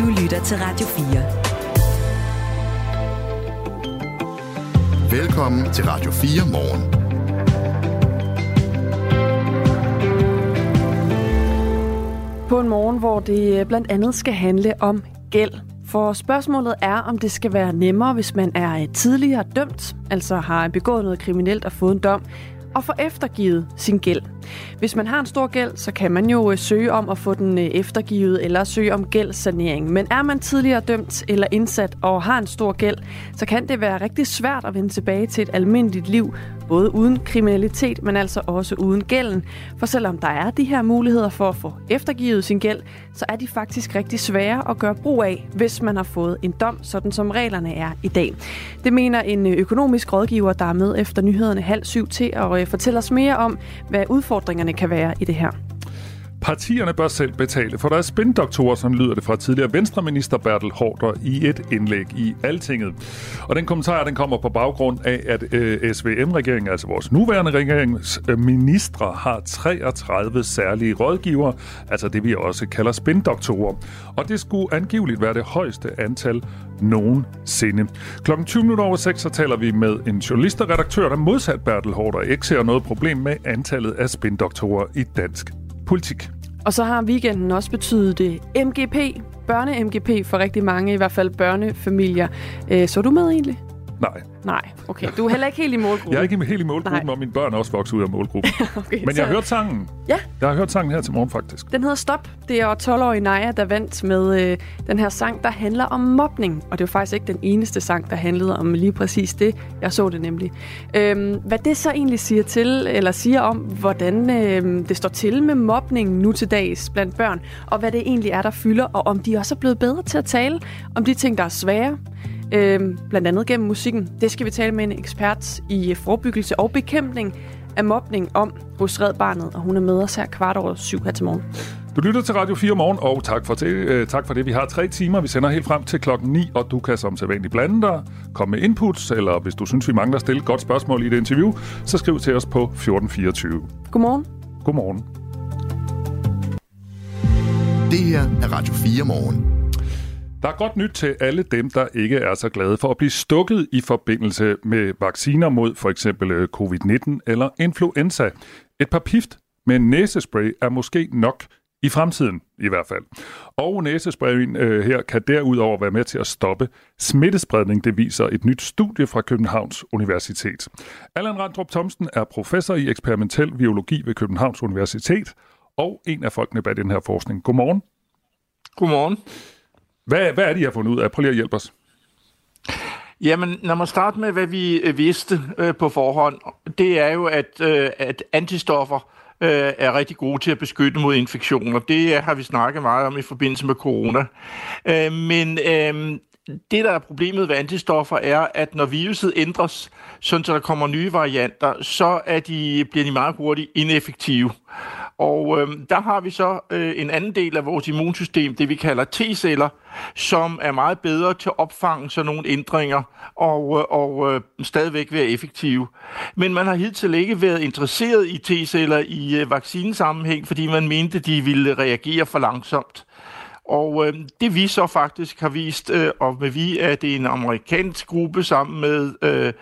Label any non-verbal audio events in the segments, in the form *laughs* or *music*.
Du lytter til Radio 4. Velkommen til Radio 4 morgen. På en morgen, hvor det blandt andet skal handle om gæld. For spørgsmålet er, om det skal være nemmere, hvis man er tidligere dømt, altså har begået noget kriminelt og fået en dom, og få eftergivet sin gæld. Hvis man har en stor gæld, så kan man jo øh, søge om at få den øh, eftergivet eller søge om gældssanering. Men er man tidligere dømt eller indsat og har en stor gæld, så kan det være rigtig svært at vende tilbage til et almindeligt liv, både uden kriminalitet, men altså også uden gælden. For selvom der er de her muligheder for at få eftergivet sin gæld, så er de faktisk rigtig svære at gøre brug af, hvis man har fået en dom, sådan som reglerne er i dag. Det mener en øh, økonomisk rådgiver, der er med efter nyhederne halv syv til at fortælle os mere om, hvad udfordringerne kan være i det her. Partierne bør selv betale for deres spindoktorer, som lyder det fra tidligere venstreminister Bertel Hårder i et indlæg i Altinget. Og den kommentar, den kommer på baggrund af, at øh, SVM-regeringen, altså vores nuværende regerings øh, ministre, har 33 særlige rådgivere, altså det vi også kalder spindoktorer. Og det skulle angiveligt være det højeste antal nogensinde. Klokken 20 minutter over 6, så taler vi med en journalist og redaktør, der modsat Bertel Hårder ikke ser noget problem med antallet af spindoktorer i dansk politik. Og så har weekenden også betydet det MGP, børne-MGP for rigtig mange, i hvert fald børnefamilier. Så så du med egentlig? Nej. Nej, okay. Du er heller ikke helt i målgruppen. Jeg er ikke helt i målgruppen, Nej. og mine børn er også vokset ud af målgruppen. *laughs* okay, Men jeg har hørt sangen. Ja. Jeg har hørt sangen her til morgen, faktisk. Den hedder Stop. Det er 12-årige Naja, der vandt med øh, den her sang, der handler om mobning. Og det er faktisk ikke den eneste sang, der handlede om lige præcis det. Jeg så det nemlig. Øhm, hvad det så egentlig siger til, eller siger om, hvordan øh, det står til med mobning nu til dags blandt børn, og hvad det egentlig er, der fylder, og om de også er blevet bedre til at tale om de ting, der er svære, øh, blandt andet gennem musikken. Det skal vi tale med en ekspert i forebyggelse og bekæmpning af mobning om hos Red Barnet, og hun er med os her kvart over syv her til morgen. Du lytter til Radio 4 morgen, og tak for, det, øh, tak for det. Vi har tre timer. Vi sender helt frem til klokken 9, og du kan som sædvanligt blande dig, komme med inputs, eller hvis du synes, vi mangler at stille et godt spørgsmål i det interview, så skriv til os på 1424. Godmorgen. Godmorgen. Det her er Radio 4 morgen. Der er godt nyt til alle dem, der ikke er så glade for at blive stukket i forbindelse med vacciner mod for eksempel øh, covid-19 eller influenza. Et par pift med næsespray er måske nok i fremtiden i hvert fald. Og næsesprayen øh, her kan derudover være med til at stoppe smittespredning, det viser et nyt studie fra Københavns Universitet. Allan Randrup Thomsen er professor i eksperimentel biologi ved Københavns Universitet og en af folkene bag den her forskning. Godmorgen. Godmorgen. Hvad, hvad er det, I har fundet ud af? Prøv lige at hjælpe os. Jamen, når man starter med, hvad vi øh, vidste øh, på forhånd. Det er jo, at, øh, at antistoffer øh, er rigtig gode til at beskytte mod infektioner. Det øh, har vi snakket meget om i forbindelse med corona. Øh, men øh, det, der er problemet ved antistoffer, er, at når viruset ændres, sådan så der kommer nye varianter, så er de, bliver de meget hurtigt ineffektive. Og øh, der har vi så øh, en anden del af vores immunsystem, det vi kalder T-celler, som er meget bedre til at opfange sådan nogle ændringer og, øh, og øh, stadigvæk være effektive. Men man har hidtil ikke været interesseret i T-celler i øh, vaccinesammenhæng, fordi man mente, de ville reagere for langsomt. Og øh, det vi så faktisk har vist, øh, og med vi er det en amerikansk gruppe sammen med øh,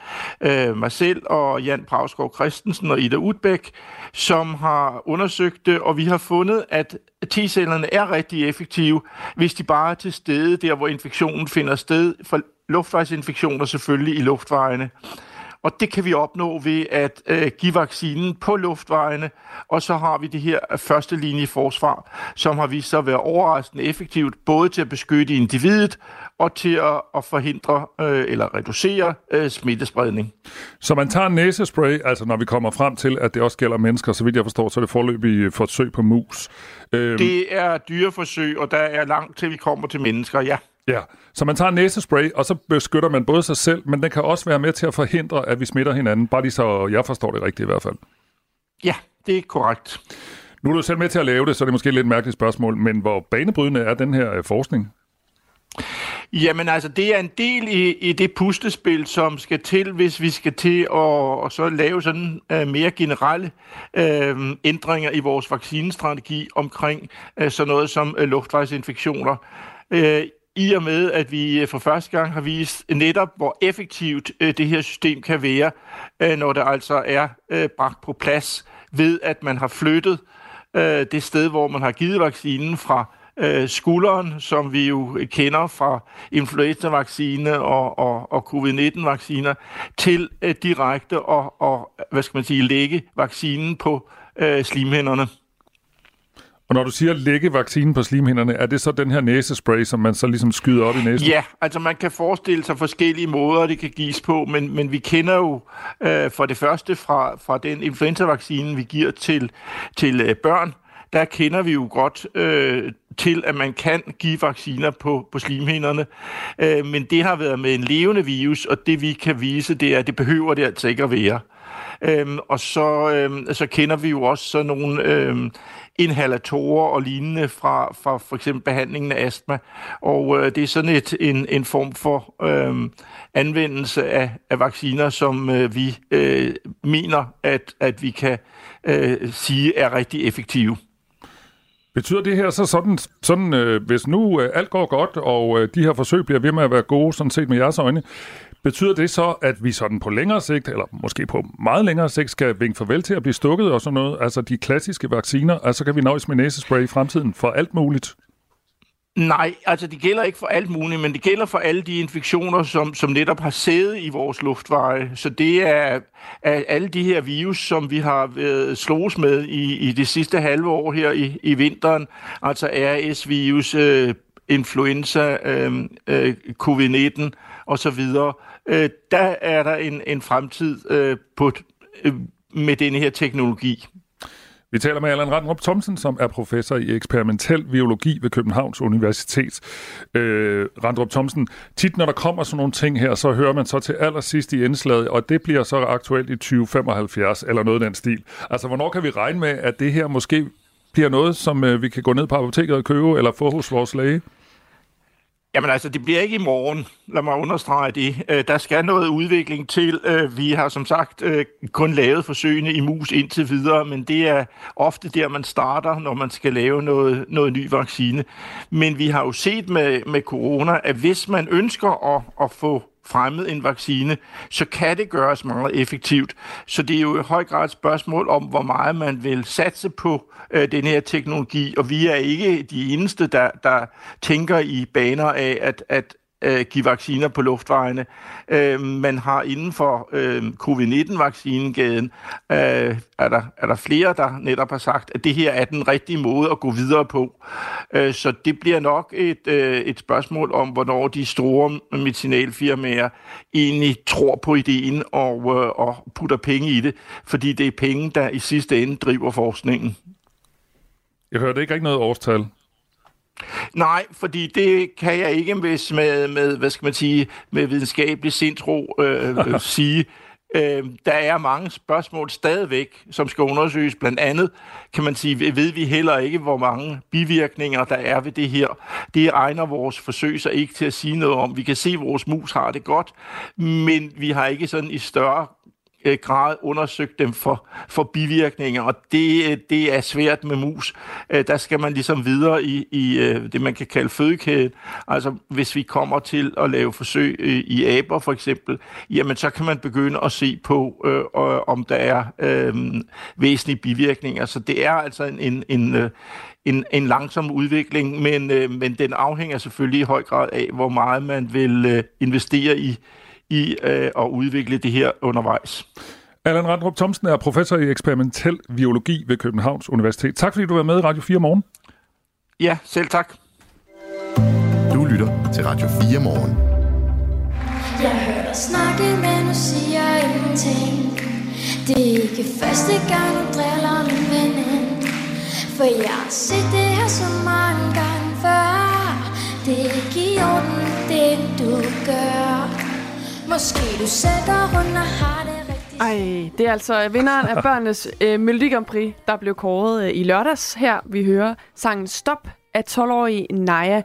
øh, mig selv og Jan Pravsgaard Christensen og Ida Udbæk, som har undersøgt det, og vi har fundet, at T-cellerne er rigtig effektive, hvis de bare er til stede der, hvor infektionen finder sted, for luftvejsinfektioner selvfølgelig i luftvejene. Og det kan vi opnå ved at øh, give vaccinen på luftvejene, og så har vi det her første linje forsvar, som har vist sig at være overraskende effektivt, både til at beskytte individet og til at, at forhindre øh, eller reducere øh, smittespredning. Så man tager næsespray, altså når vi kommer frem til, at det også gælder mennesker, så vidt jeg forstår, så er det forløbig forsøg på mus. Øhm. Det er dyreforsøg, og der er langt til vi kommer til mennesker, ja. Ja, så man tager næsespray, og så beskytter man både sig selv, men den kan også være med til at forhindre, at vi smitter hinanden, bare lige så jeg forstår det rigtigt i hvert fald. Ja, det er korrekt. Nu er du selv med til at lave det, så det er måske et lidt mærkeligt spørgsmål, men hvor banebrydende er den her øh, forskning? Jamen altså, det er en del i, i det pustespil, som skal til, hvis vi skal til at, at så lave sådan uh, mere generelle uh, ændringer i vores vaccinestrategi omkring uh, sådan noget som uh, luftvejsinfektioner. øh, i og med, at vi øh, for første gang har vist netop, hvor effektivt øh, det her system kan være, øh, når det altså er bragt på plads ved, at man har flyttet det sted, hvor man har givet vaccinen fra skulderen, som vi jo kender fra influenza-vaccine og, og, og covid-19-vacciner, til direkte og, og, hvad skal man sige, lægge vaccinen på øh, slimhænderne. Og når du siger lægge vaccinen på slimhinderne, er det så den her næsespray, som man så ligesom skyder op i næsen? Ja, altså man kan forestille sig forskellige måder, det kan gives på, men, men vi kender jo øh, for det første fra, fra den influenzavaccine, vi giver til, til øh, børn, der kender vi jo godt øh, til, at man kan give vacciner på, på slimhinderne. Øh, men det har været med en levende virus, og det vi kan vise, det er, at det behøver det altså ikke at være. Øhm, og så, øhm, så kender vi jo også sådan nogle øhm, inhalatorer og lignende fra, fra for eksempel behandlingen af astma. Og øh, det er sådan et, en, en form for øhm, anvendelse af, af vacciner, som øh, vi øh, mener, at, at vi kan øh, sige er rigtig effektive. Betyder det her så sådan, sådan øh, hvis nu øh, alt går godt, og øh, de her forsøg bliver ved med at være gode, sådan set med jeres øjne, betyder det så, at vi sådan på længere sigt, eller måske på meget længere sigt, skal vinke farvel til at blive stukket og sådan noget? Altså de klassiske vacciner, altså kan vi nøjes med næsespray i fremtiden for alt muligt? Nej, altså det gælder ikke for alt muligt, men det gælder for alle de infektioner, som, som netop har sæde i vores luftveje. Så det er, er alle de her virus, som vi har været slås med i, i det sidste halve år her i, i vinteren, altså RS-virus, øh, influenza, øh, øh, covid-19 osv., øh, der er der en, en fremtid øh, på, øh, med denne her teknologi. Vi taler med Allan Randrup Thomsen, som er professor i eksperimentel biologi ved Københavns Universitet. Øh, Randrup Thomsen, tit når der kommer sådan nogle ting her, så hører man så til allersidst i indslaget, og det bliver så aktuelt i 2075 eller noget af den stil. Altså, hvornår kan vi regne med, at det her måske bliver noget, som øh, vi kan gå ned på apoteket og købe, eller få hos vores læge? Jamen altså, det bliver ikke i morgen, lad mig understrege det. Øh, der skal noget udvikling til. Øh, vi har som sagt øh, kun lavet forsøgene i mus indtil videre, men det er ofte der, man starter, når man skal lave noget, noget ny vaccine. Men vi har jo set med, med corona, at hvis man ønsker at, at få fremmet en vaccine, så kan det gøres meget effektivt. Så det er jo i høj grad et spørgsmål om, hvor meget man vil satse på øh, den her teknologi, og vi er ikke de eneste, der, der tænker i baner af, at, at øh, give vacciner på luftvejene. Øh, man har inden for øh, covid-19-vaccinegaden, øh, er, der, er der flere, der netop har sagt, at det her er den rigtige måde at gå videre på. Øh, så det bliver nok et, øh, et spørgsmål om, hvornår de store medicinalfirmaer egentlig tror på ideen og, øh, og putter penge i det, fordi det er penge, der i sidste ende driver forskningen. Jeg hørte ikke rigtig noget årstal. Nej, fordi det kan jeg ikke med, med, med hvad skal man sige, med videnskabelig sindtro øh, øh, *laughs* sige. Øh, der er mange spørgsmål stadigvæk, som skal undersøges. Blandt andet kan man sige, ved vi heller ikke, hvor mange bivirkninger der er ved det her. Det egner vores forsøg sig ikke til at sige noget om. Vi kan se, at vores mus har det godt, men vi har ikke sådan i større Øh, grad undersøgt dem for, for bivirkninger, og det, øh, det er svært med mus. Øh, der skal man ligesom videre i, i det, man kan kalde fødekæden. Altså, hvis vi kommer til at lave forsøg i aber for eksempel, jamen så kan man begynde at se på, øh, om der er øh, væsentlige bivirkninger. Så det er altså en, en, en en, en langsom udvikling, men, øh, men den afhænger selvfølgelig i høj grad af, hvor meget man vil øh, investere i, i øh, at udvikle det her undervejs. Allan Randrup Thomsen er professor i eksperimentel biologi ved Københavns Universitet. Tak fordi du var med i Radio 4 morgen. Ja, selv tak. Du lytter til Radio 4 morgen. Jeg hører dig snakke, men nu siger jeg ingenting. Det er ikke første gang, du driller min veninde. For jeg har set det her så mange gange før. Det er ikke i orden, det du gør. Måske du sætter rundt og har det rigtigt. Ej, det er altså øh, vinderen af børnenes øh, Melodi Grand Prix, der blev kåret øh, i lørdags. Her vi hører sangen Stop af 12-årige Naja,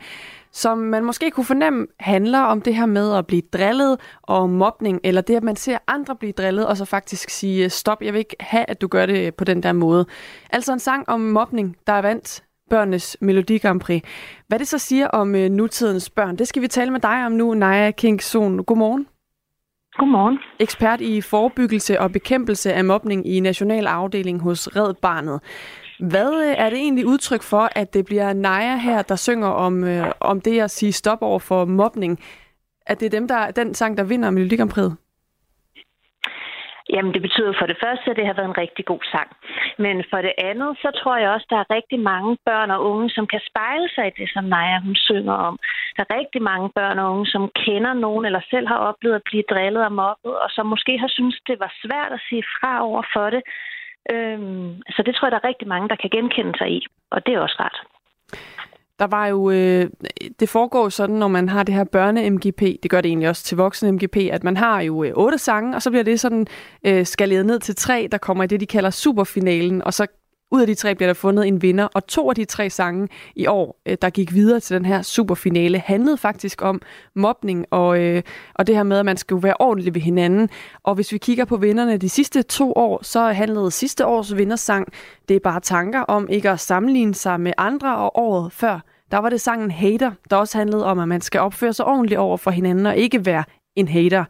som man måske kunne fornemme handler om det her med at blive drillet og mobning, eller det, at man ser andre blive drillet, og så faktisk sige, øh, stop, jeg vil ikke have, at du gør det øh, på den der måde. Altså en sang om mobning, der er vandt børnenes Melodi Grand Prix. Hvad det så siger om øh, nutidens børn, det skal vi tale med dig om nu, Naja Kingsson. Godmorgen. Godmorgen. Ekspert i forebyggelse og bekæmpelse af mobning i National Afdeling hos Red Barnet. Hvad øh, er det egentlig udtryk for, at det bliver Naja her, der synger om, øh, om det at sige stop over for mobning? At det er dem, der, den sang, der vinder Melodikampriet? Jamen, det betyder for det første, at det har været en rigtig god sang. Men for det andet, så tror jeg også, at der er rigtig mange børn og unge, som kan spejle sig i det, som Naja hun synger om. Der er rigtig mange børn og unge, som kender nogen, eller selv har oplevet at blive drillet og mobbet, og som måske har syntes, det var svært at sige fra over for det. Øhm, så det tror jeg, der er rigtig mange, der kan genkende sig i, og det er også ret. Der var jo, øh, det foregår sådan, når man har det her børne-MGP, det gør det egentlig også til voksen-MGP, at man har jo øh, otte sange, og så bliver det sådan øh, skaleret ned til tre, der kommer i det, de kalder superfinalen, og så ud af de tre bliver der fundet en vinder, og to af de tre sange i år, øh, der gik videre til den her superfinale, handlede faktisk om mobning og, øh, og det her med, at man skal være ordentlig ved hinanden. Og hvis vi kigger på vinderne de sidste to år, så handlede sidste års vindersang, det er bare tanker om ikke at sammenligne sig med andre, og året før, der var det sangen Hater, der også handlede om, at man skal opføre sig ordentligt over for hinanden og ikke være en hater.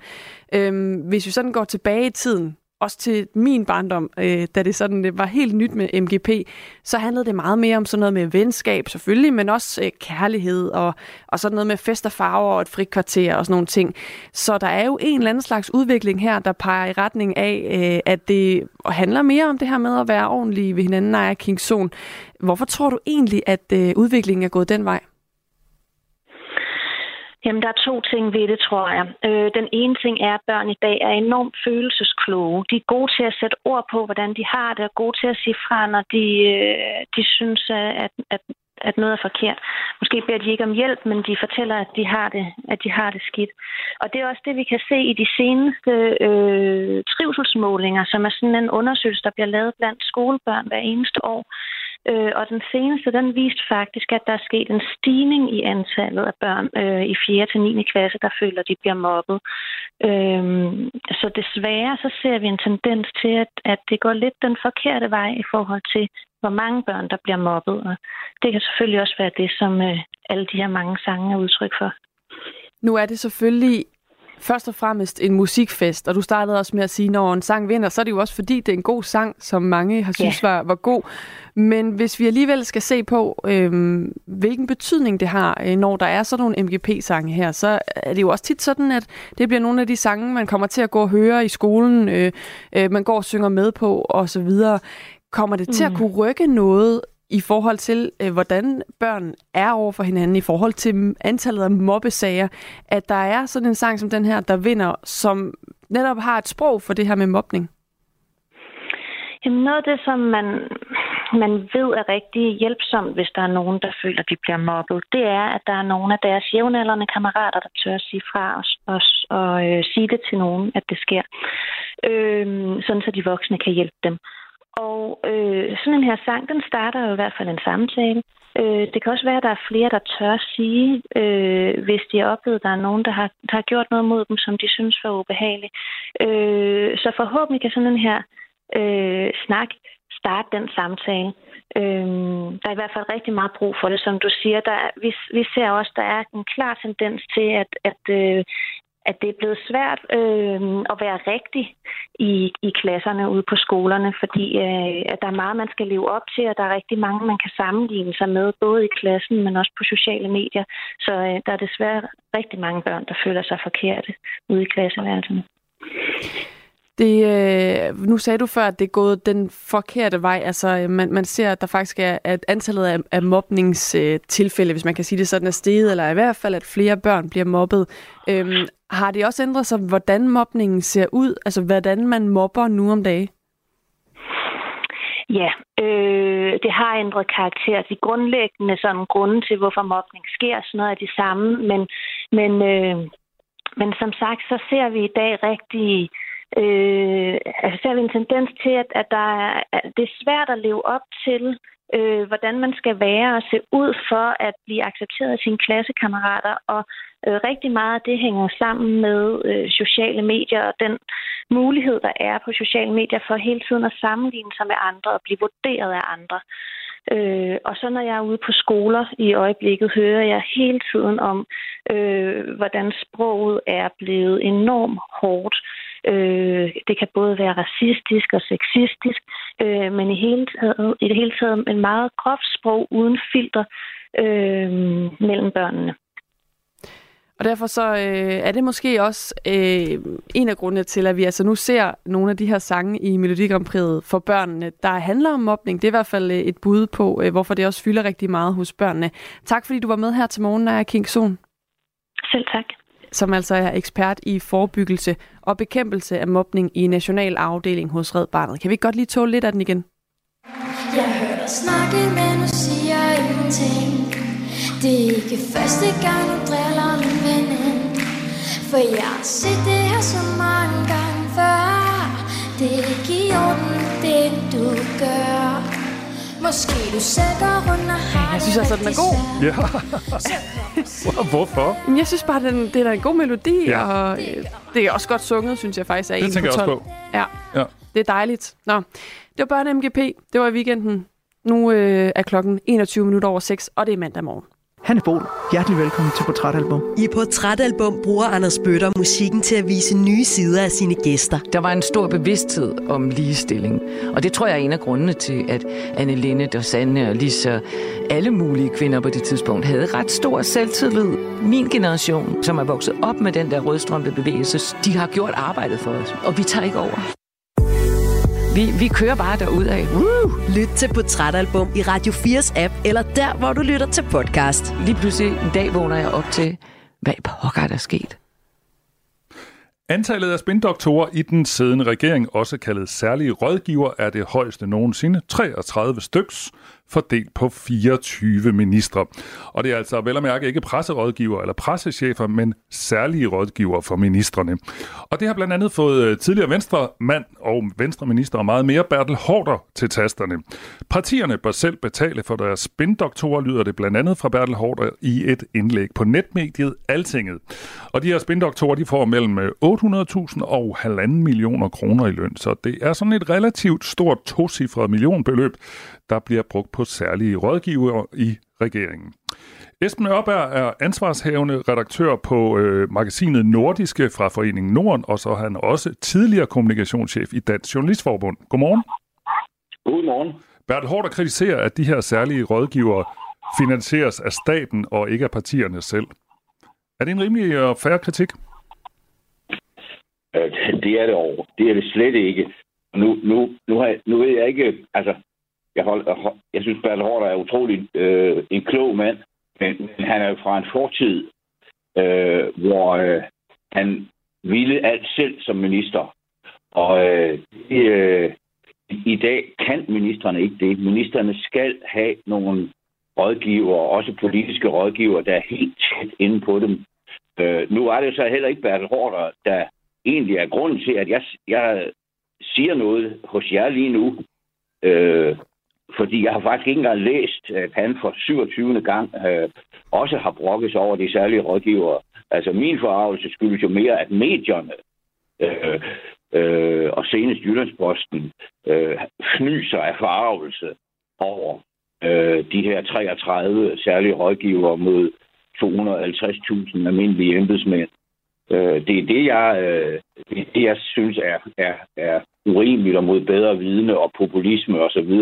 Øhm, hvis vi sådan går tilbage i tiden, også til min barndom, øh, da det sådan det var helt nyt med MGP, så handlede det meget mere om sådan noget med venskab selvfølgelig, men også øh, kærlighed og, og sådan noget med fest og farver og et frit kvarter og sådan nogle ting. Så der er jo en eller anden slags udvikling her, der peger i retning af, øh, at det handler mere om det her med at være ordentlig ved hinanden, Naja Kingson. Hvorfor tror du egentlig, at øh, udviklingen er gået den vej? Jamen, der er to ting ved det, tror jeg. Øh, den ene ting er, at børn i dag er enormt følelseskloge. De er gode til at sætte ord på, hvordan de har det, og gode til at sige fra, når de, øh, de synes, øh, at, at, at noget er forkert. Måske beder de ikke om hjælp, men de fortæller, at de har det, at de har det skidt. Og det er også det, vi kan se i de seneste øh, trivselsmålinger, som er sådan en undersøgelse, der bliver lavet blandt skolebørn hver eneste år. Øh, og den seneste, den viste faktisk, at der er sket en stigning i antallet af børn øh, i 4. til 9. klasse, der føler, at de bliver mobbet. Øh, så desværre så ser vi en tendens til, at, at det går lidt den forkerte vej i forhold til, hvor mange børn, der bliver mobbet. Og det kan selvfølgelig også være det, som øh, alle de her mange sange er udtryk for. Nu er det selvfølgelig først og fremmest en musikfest, og du startede også med at sige, når en sang vinder, så er det jo også fordi, det er en god sang, som mange har synes ja. var, var god. Men hvis vi alligevel skal se på, øhm, hvilken betydning det har, øh, når der er sådan nogle MGP-sange her, så er det jo også tit sådan, at det bliver nogle af de sange, man kommer til at gå og høre i skolen, øh, øh, man går og synger med på osv. Kommer det til mm. at kunne rykke noget i forhold til, øh, hvordan børn er over for hinanden, i forhold til antallet af mobbesager, at der er sådan en sang som den her, der vinder, som netop har et sprog for det her med mobning? Jamen noget af det, som man, man ved er rigtig hjælpsomt, hvis der er nogen, der føler, at de bliver mobbet, det er, at der er nogle af deres jævnaldrende kammerater, der tør at sige fra os og, og øh, sige det til nogen, at det sker. Øh, sådan så de voksne kan hjælpe dem. Og øh, sådan en her sang, den starter jo i hvert fald en samtale. Øh, det kan også være, at der er flere, der tør sige, øh, hvis de har oplevet, at der er nogen, der har, der har gjort noget mod dem, som de synes var ubehageligt. Øh, så forhåbentlig kan sådan en her øh, snak starte den samtale. Øh, der er i hvert fald rigtig meget brug for det, som du siger. Der, vi, vi ser også, der er en klar tendens til, at, at, øh, at det er blevet svært øh, at være rigtig i, i klasserne ude på skolerne, fordi øh, at der er meget, man skal leve op til, og der er rigtig mange, man kan sammenligne sig med, både i klassen, men også på sociale medier. Så øh, der er desværre rigtig mange børn, der føler sig forkerte ude i klasseværelserne. Det, øh, nu sagde du før, at det er gået den forkerte vej. Altså, øh, man, man ser, at der faktisk er at antallet af, af mobningstilfælde, øh, hvis man kan sige det sådan, er steget, eller i hvert fald, at flere børn bliver mobbet. Øhm, har det også ændret sig, hvordan mobningen ser ud? Altså, hvordan man mobber nu om dagen? Ja, øh, det har ændret karakter. De grundlæggende sådan, grunde til, hvorfor mobning sker, sådan noget er de samme. Men, men, øh, men som sagt, så ser vi i dag rigtig øh, altså ser vi en tendens til, at, at der er, at det er svært at leve op til, øh, hvordan man skal være og se ud for at blive accepteret af sine klassekammerater. Og øh, rigtig meget af det hænger sammen med øh, sociale medier og den mulighed, der er på sociale medier for hele tiden at sammenligne sig med andre og blive vurderet af andre. Øh, og så når jeg er ude på skoler i øjeblikket, hører jeg hele tiden om, øh, hvordan sproget er blevet enormt hårdt. Øh, det kan både være racistisk og sexistisk, øh, men i, hele taget, i det hele taget en meget groft sprog uden filter øh, mellem børnene. Og derfor så øh, er det måske også øh, en af grundene til, at vi altså nu ser nogle af de her sange i Melodi for børnene, der handler om mobning. Det er i hvert fald øh, et bud på, øh, hvorfor det også fylder rigtig meget hos børnene. Tak fordi du var med her til morgen, Naja King Son. Selv tak. Som altså er ekspert i forebyggelse og bekæmpelse af mobning i national afdeling hos Red Barnet. Kan vi godt lige tåle lidt af den igen? Jeg hører dig snakke, men du siger ingenting. Det er ikke første gang, du driller min veninde For jeg har set det her så mange gange før Det er ikke i orden, det du gør Måske du går rundt og har Jeg synes altså, den er god. Ja. Hvorfor? Jeg synes bare, den, det er da en god melodi, Ja. og øh, det er også godt sunget, synes jeg faktisk er Det en tænker på jeg 12. også på. Ja, Ja. det er dejligt. Nå, det var Børne MGP. Det var i weekenden. Nu øh, er klokken 21 minutter over 6, og det er mandag morgen. Hanne Bol, hjertelig velkommen til Portrætalbum. I Portrætalbum bruger Anders Bøtter musikken til at vise nye sider af sine gæster. Der var en stor bevidsthed om ligestilling. Og det tror jeg er en af grundene til, at Anne Linnet og Sanne og Lisa, alle mulige kvinder på det tidspunkt, havde ret stor selvtillid. Min generation, som er vokset op med den der rødstrømpe bevægelse, de har gjort arbejdet for os. Og vi tager ikke over. Vi, vi kører bare derudad. Woo! Lyt til Portrætalbum i Radio 4's app, eller der, hvor du lytter til podcast. Lige pludselig en dag vågner jeg op til, hvad pokker er der sket? Antallet af spindoktorer i den siddende regering, også kaldet særlige rådgiver, er det højeste nogensinde. 33 styks, fordelt på 24 ministre. Og det er altså vel at mærke ikke presserådgiver eller pressechefer, men særlige rådgiver for ministerne. Og det har blandt andet fået øh, tidligere venstremand og venstreminister og meget mere Bertel Hårder til tasterne. Partierne bør selv betale for deres spindoktorer, lyder det blandt andet fra Bertel Hårder i et indlæg på netmediet Altinget. Og de her spindoktorer, de får mellem øh, 800.000 og 1,5 millioner kroner i løn, så det er sådan et relativt stort tocifret millionbeløb, der bliver brugt på særlige rådgivere i regeringen. Esben Ørberg er ansvarshævende redaktør på øh, magasinet Nordiske fra Foreningen Norden, og så er han også tidligere kommunikationschef i Dansk Journalistforbund. Godmorgen. Godmorgen. Bertel Hårder kritiserer, at de her særlige rådgivere finansieres af staten og ikke af partierne selv. Er det en rimelig og færre kritik? Øh, Det er det over. Det er det slet ikke. Nu, nu, nu, har jeg, nu ved jeg ikke, altså, jeg, hold, jeg, jeg synes, Bertel Hårder er utrolig øh, en klog mand, men, men han er jo fra en fortid, øh, hvor øh, han ville alt selv som minister. Og øh, i, øh, i dag kan ministerne ikke det. Ministerne skal have nogle rådgiver, også politiske rådgivere, der er helt tæt inde på dem. Øh, nu er det så heller ikke Bertel Hårder, der egentlig er grunden til, at jeg, jeg siger noget hos jer lige nu. Øh, fordi jeg har faktisk ikke engang læst, at han for 27. gang øh, også har brokket sig over de særlige rådgivere. Altså min forarvelse skyldes jo mere, at medierne øh, øh, og senest Jyllandsposten øh, fnyser af forarvelse over øh, de her 33 særlige rådgivere mod 250.000 almindelige embedsmænd. Øh, det er det, jeg, øh, det, er det, jeg synes er, er, er urimeligt og mod bedre vidne og populisme osv.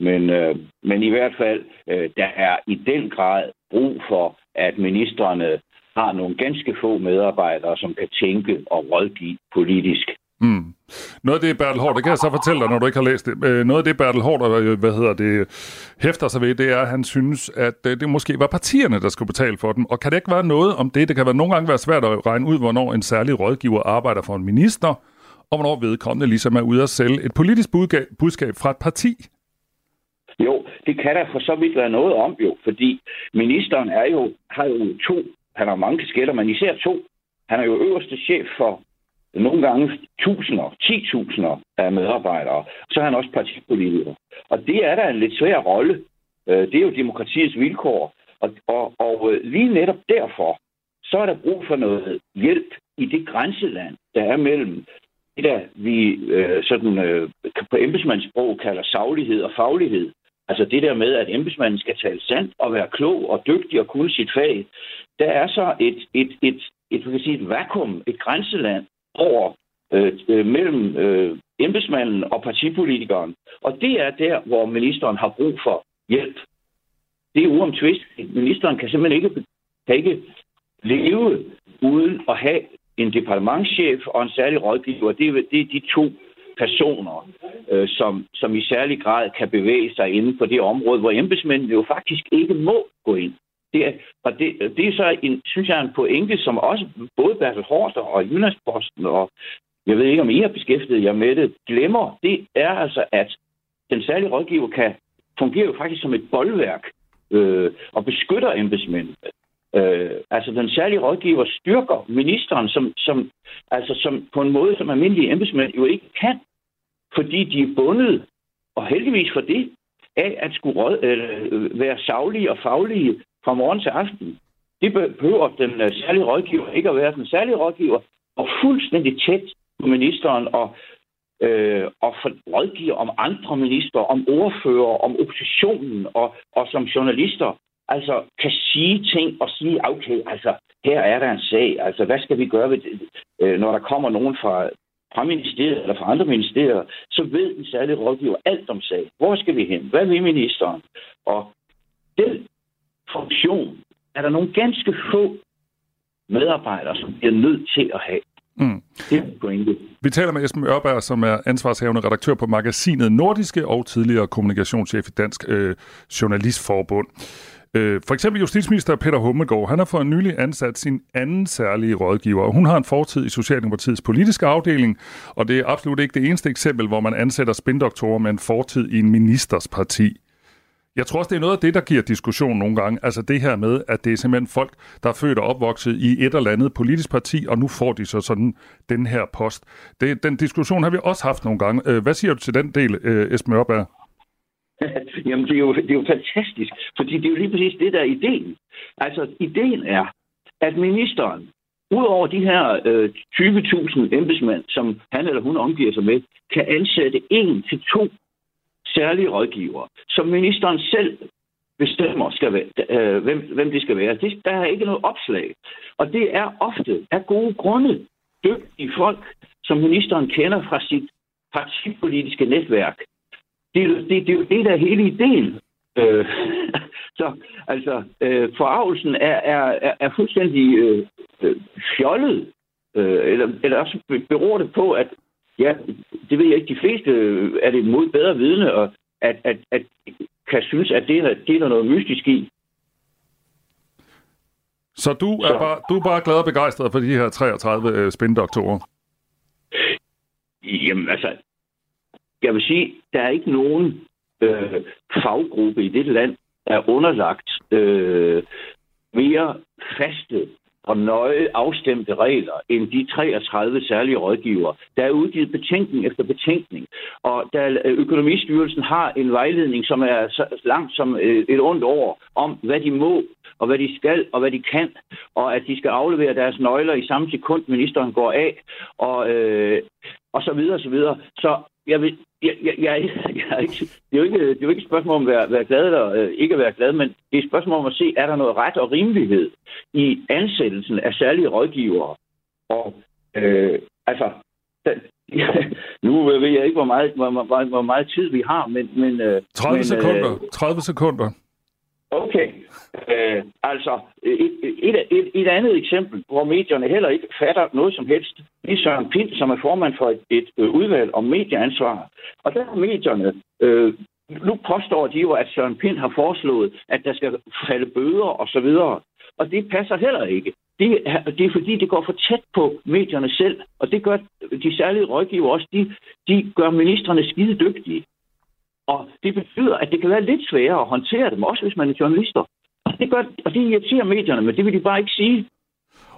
Men, øh, men i hvert fald, øh, der er i den grad brug for, at ministerne har nogle ganske få medarbejdere, som kan tænke og rådgive politisk. Mm. Noget af det, Bertel Hård, det kan jeg så fortælle dig, når du ikke har læst det. Øh, noget af det, Bertel Hård, øh, hvad hedder det, hæfter sig ved, det er, at han synes, at øh, det måske var partierne, der skulle betale for dem. Og kan det ikke være noget om det? Det kan være nogle gange være svært at regne ud, hvornår en særlig rådgiver arbejder for en minister, og hvornår vedkommende ligesom er ude at sælge et politisk budskab fra et parti. Jo, det kan der for så vidt være noget om jo, fordi ministeren er jo, har jo to, han har mange kasketter, men især to. Han er jo øverste chef for nogle gange tusinder, ti tusinder af medarbejdere. Så er han også partipolitiker. Og det er da en lidt svær rolle. Øh, det er jo demokratiets vilkår. Og, og, og øh, lige netop derfor, så er der brug for noget hjælp i det grænseland, der er mellem det, der vi øh, sådan, øh, på embedsmandssprog kalder saglighed og faglighed. Altså det der med, at embedsmanden skal tale sandt og være klog og dygtig og kunne sit fag. Der er så et, et, et, et, et, sige, et vakuum, et grænseland over øh, øh, mellem øh, embedsmanden og partipolitikeren. Og det er der, hvor ministeren har brug for hjælp. Det er uomtvisteligt. Ministeren kan simpelthen ikke, kan ikke leve uden at have en departementschef og en særlig rådgiver. Det er, det er de to personer, øh, som, som i særlig grad kan bevæge sig inden for det område, hvor embedsmændene jo faktisk ikke må gå ind. Det er, og det, det er så, en, synes jeg, en pointe, som også både Bertel Horster og Jyllandsposten, og jeg ved ikke, om I har beskæftiget jer med det, glemmer. Det er altså, at den særlige rådgiver kan fungere jo faktisk som et boldværk øh, og beskytter embedsmændene. Øh, altså den særlige rådgiver styrker ministeren som, som, altså som, på en måde, som almindelige embedsmænd jo ikke kan, fordi de er bundet, og heldigvis for det, af at skulle råd, øh, være savlige og faglige fra morgen til aften. Det behøver den øh, særlige rådgiver ikke at være. Den særlige rådgiver, og fuldstændig tæt på ministeren og, øh, og for rådgiver om andre minister, om ordfører, om oppositionen og, og som journalister. Altså kan sige ting og sige, okay, altså her er der en sag, altså hvad skal vi gøre ved det, øh, når der kommer nogen fra, fra ministeriet eller fra andre ministerier, så ved den særlige rådgiver alt om sag. Hvor skal vi hen? Hvad vil ministeren? Og den funktion er der nogle ganske få medarbejdere, som bliver nødt til at have. Mm. Det er pointe. Vi taler med Esben Ørberg, som er ansvarshavende redaktør på magasinet Nordiske og tidligere kommunikationschef i Dansk øh, Journalistforbund. Øh, for eksempel justitsminister Peter Hummelgaard, han har for nylig ansat sin anden særlige rådgiver. Hun har en fortid i Socialdemokratiets politiske afdeling, og det er absolut ikke det eneste eksempel, hvor man ansætter spindoktorer med en fortid i en ministers parti. Jeg tror også, det er noget af det, der giver diskussion nogle gange. Altså det her med, at det er simpelthen folk, der er født og opvokset i et eller andet politisk parti, og nu får de så sådan den her post. Det, den diskussion har vi også haft nogle gange. Øh, hvad siger du til den del, øh, Esben Ørberg? *laughs* Jamen, det er, jo, det er jo fantastisk, fordi det er jo lige præcis det, der er ideen. Altså, ideen er, at ministeren, udover de her øh, 20.000 embedsmænd, som han eller hun omgiver sig med, kan ansætte en til to særlige rådgivere, som ministeren selv bestemmer, skal være, øh, hvem, hvem det skal være. Det, der er ikke noget opslag. Og det er ofte af gode grunde dygtige folk, som ministeren kender fra sit partipolitiske netværk. Det, det, det, det er jo det, der er hele ideen. Øh, *laughs* så altså, øh, forarvelsen er, er, er fuldstændig øh, øh, fjollet. Øh, eller, eller også beror det på, at ja, det ved jeg ikke, de fleste øh, er det mod bedre vidne, og at, at, at kan synes, at det er, det er der noget mystisk i. Så du er, så. Bare, du er bare glad og begejstret for de her 33 øh, spindoktorer? Jamen altså, jeg vil sige, der er ikke nogen øh, faggruppe i det land, der er underlagt øh, mere faste og nøje afstemte regler end de 33 særlige rådgivere. Der er udgivet betænkning efter betænkning, og der, øh, Økonomistyrelsen har en vejledning, som er så langt som øh, et ondt år, om hvad de må, og hvad de skal, og hvad de kan, og at de skal aflevere deres nøgler i samme sekund, ministeren går af, og, øh, og så videre, og så videre. Så jeg vil, jeg, jeg, jeg, jeg ikke, det, er jo ikke, det er jo ikke et spørgsmål om at være, være glad eller øh, ikke at være glad, men det er et spørgsmål om at se, er der noget ret og rimelighed i ansættelsen af særlige rådgivere. Og øh, altså, da, nu ved jeg ikke, hvor meget, hvor, hvor, hvor meget tid vi har, men... men 30 men, sekunder. Øh, 30 sekunder. Okay. Øh, altså, et, et, et, et andet eksempel, hvor medierne heller ikke fatter noget som helst, det er Søren Pind, som er formand for et, et øh, udvalg om medieansvar. Og der har medierne... Øh, nu påstår de jo, at Søren Pind har foreslået, at der skal falde bøder og så videre. Og det passer heller ikke. Det er, det er fordi, det går for tæt på medierne selv, og det gør de særlige rådgiver også. De, de gør ministerne skide dygtige. Og det betyder, at det kan være lidt sværere at håndtere dem, også hvis man er journalister. Og det, gør, og det irriterer medierne, men det vil de bare ikke sige.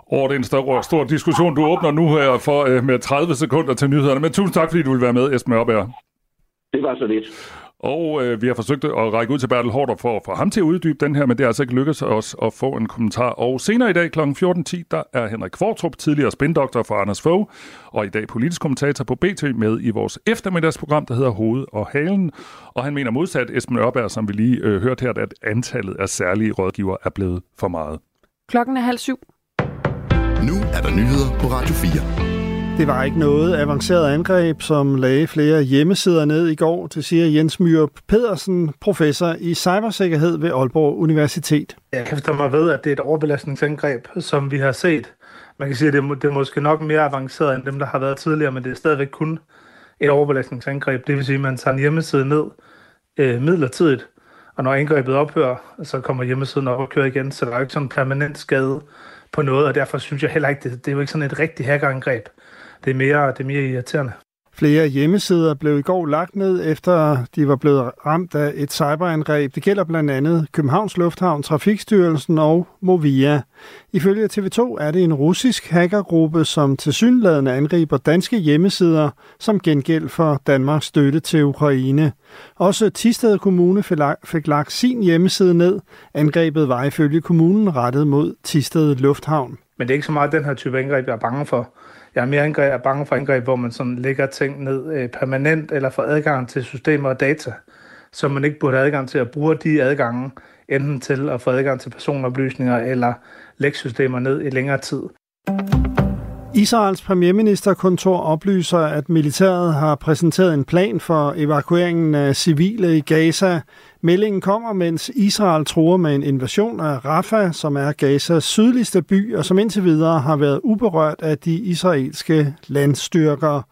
Og det er en stor, stor diskussion, du åbner nu her for øh, med 30 sekunder til nyhederne. Men tusind tak, fordi du vil være med, Esben Ørberg. Det var så lidt. Og øh, vi har forsøgt at række ud til Bertel Hårder for at få ham til at uddybe den her, men det er altså ikke lykkedes os at få en kommentar. Og senere i dag kl. 14.10, der er Henrik Kvartrup, tidligere spindoktor for Anders Fogh, og i dag politisk kommentator på BT med i vores eftermiddagsprogram, der hedder Hoved og Halen. Og han mener modsat Esben Ørberg, som vi lige øh, hørte her, at antallet af særlige rådgiver er blevet for meget. Klokken er halv syv. Nu er der nyheder på Radio 4. Det var ikke noget avanceret angreb, som lagde flere hjemmesider ned i går, til siger Jens Myrup Pedersen, professor i cybersikkerhed ved Aalborg Universitet. Jeg kan forstå mig ved, at det er et overbelastningsangreb, som vi har set. Man kan sige, at det er, det er måske nok mere avanceret end dem, der har været tidligere, men det er stadigvæk kun et overbelastningsangreb. Det vil sige, at man tager en hjemmeside ned øh, midlertidigt, og når angrebet ophører, så kommer hjemmesiden op og kører igen, så der er ikke sådan en permanent skade på noget, og derfor synes jeg heller ikke, det, det er jo ikke sådan et rigtigt hackerangreb det er mere, det er mere irriterende. Flere hjemmesider blev i går lagt ned, efter de var blevet ramt af et cyberangreb. Det gælder blandt andet Københavns Lufthavn, Trafikstyrelsen og Movia. Ifølge TV2 er det en russisk hackergruppe, som tilsyneladende angriber danske hjemmesider som gengæld for Danmarks støtte til Ukraine. Også Tisted Kommune fik lagt sin hjemmeside ned. Angrebet var ifølge kommunen rettet mod Tisted Lufthavn. Men det er ikke så meget den her type angreb, jeg er bange for. Jeg er mere angreb, er bange for angreb, hvor man sådan lægger ting ned øh, permanent eller får adgang til systemer og data, som man ikke burde have adgang til at bruge de adgange, enten til at få adgang til personoplysninger eller lægge systemer ned i længere tid. Israels premierministerkontor oplyser, at militæret har præsenteret en plan for evakueringen af civile i Gaza. Meldingen kommer, mens Israel tror med en invasion af Rafah, som er Gazas sydligste by, og som indtil videre har været uberørt af de israelske landstyrker.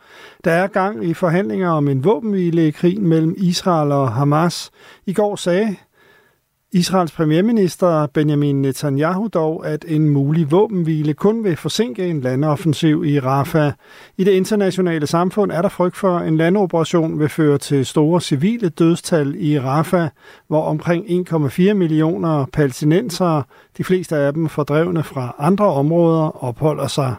Der er gang i forhandlinger om en våbenhvile i krigen mellem Israel og Hamas. I går sagde Israels premierminister Benjamin Netanyahu dog, at en mulig våbenhvile kun vil forsinke en landoffensiv i Rafah. I det internationale samfund er der frygt for, at en landoperation vil føre til store civile dødstal i Rafah, hvor omkring 1,4 millioner palæstinensere, de fleste af dem fordrevne fra andre områder, opholder sig.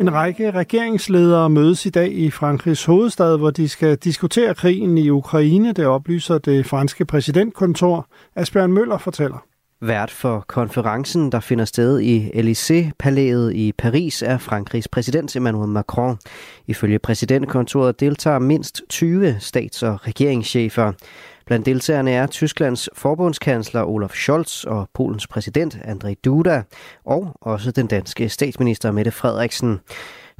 En række regeringsledere mødes i dag i Frankrigs hovedstad, hvor de skal diskutere krigen i Ukraine. Det oplyser det franske præsidentkontor. Asbjørn Møller fortæller. Vært for konferencen, der finder sted i Élysée-palæet i Paris, er Frankrigs præsident Emmanuel Macron. Ifølge præsidentkontoret deltager mindst 20 stats- og regeringschefer. Blandt deltagerne er Tysklands forbundskansler Olaf Scholz og Polens præsident Andrzej Duda, og også den danske statsminister Mette Frederiksen.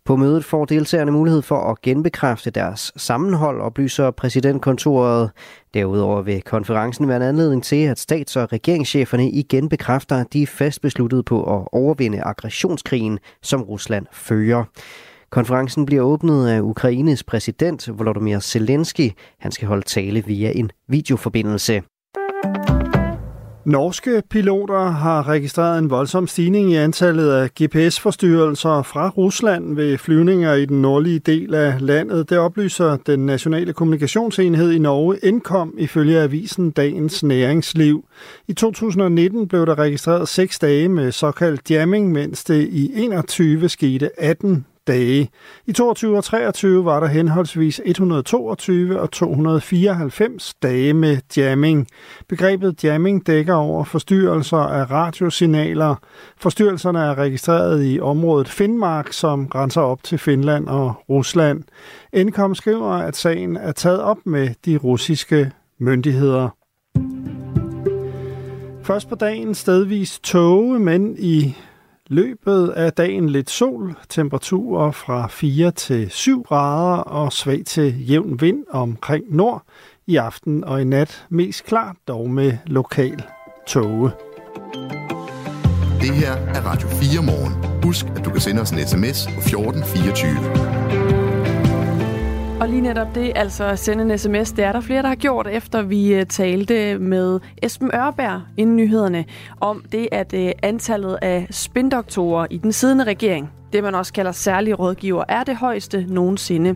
På mødet får deltagerne mulighed for at genbekræfte deres sammenhold, oplyser præsidentkontoret. Derudover vil konferencen være en anledning til, at stats- og regeringscheferne igen bekræfter, at de er fast besluttet på at overvinde aggressionskrigen, som Rusland fører. Konferencen bliver åbnet af Ukraines præsident Volodymyr Zelensky. Han skal holde tale via en videoforbindelse. Norske piloter har registreret en voldsom stigning i antallet af GPS-forstyrrelser fra Rusland ved flyvninger i den nordlige del af landet. Det oplyser den nationale kommunikationsenhed i Norge indkom ifølge avisen Dagens Næringsliv. I 2019 blev der registreret seks dage med såkaldt jamming, mens det i 21 skete 18 dage. I 22 og 23 var der henholdsvis 122 og 294 dage med jamming. Begrebet jamming dækker over forstyrrelser af radiosignaler. Forstyrrelserne er registreret i området Finnmark, som grænser op til Finland og Rusland. Indkom skriver, at sagen er taget op med de russiske myndigheder. Først på dagen stedvis tåge, men i løbet af dagen lidt sol, temperaturer fra 4 til 7 grader og svag til jævn vind omkring nord. I aften og i nat mest klart, dog med lokal tåge. Det her er Radio 4 morgen. Husk, at du kan sende os en sms på 1424. Og lige netop det, altså at sende en sms, det er der flere, der har gjort, efter vi øh, talte med Esben Ørberg inden nyhederne, om det, at øh, antallet af spindoktorer i den siddende regering, det man også kalder særlige rådgiver, er det højeste nogensinde.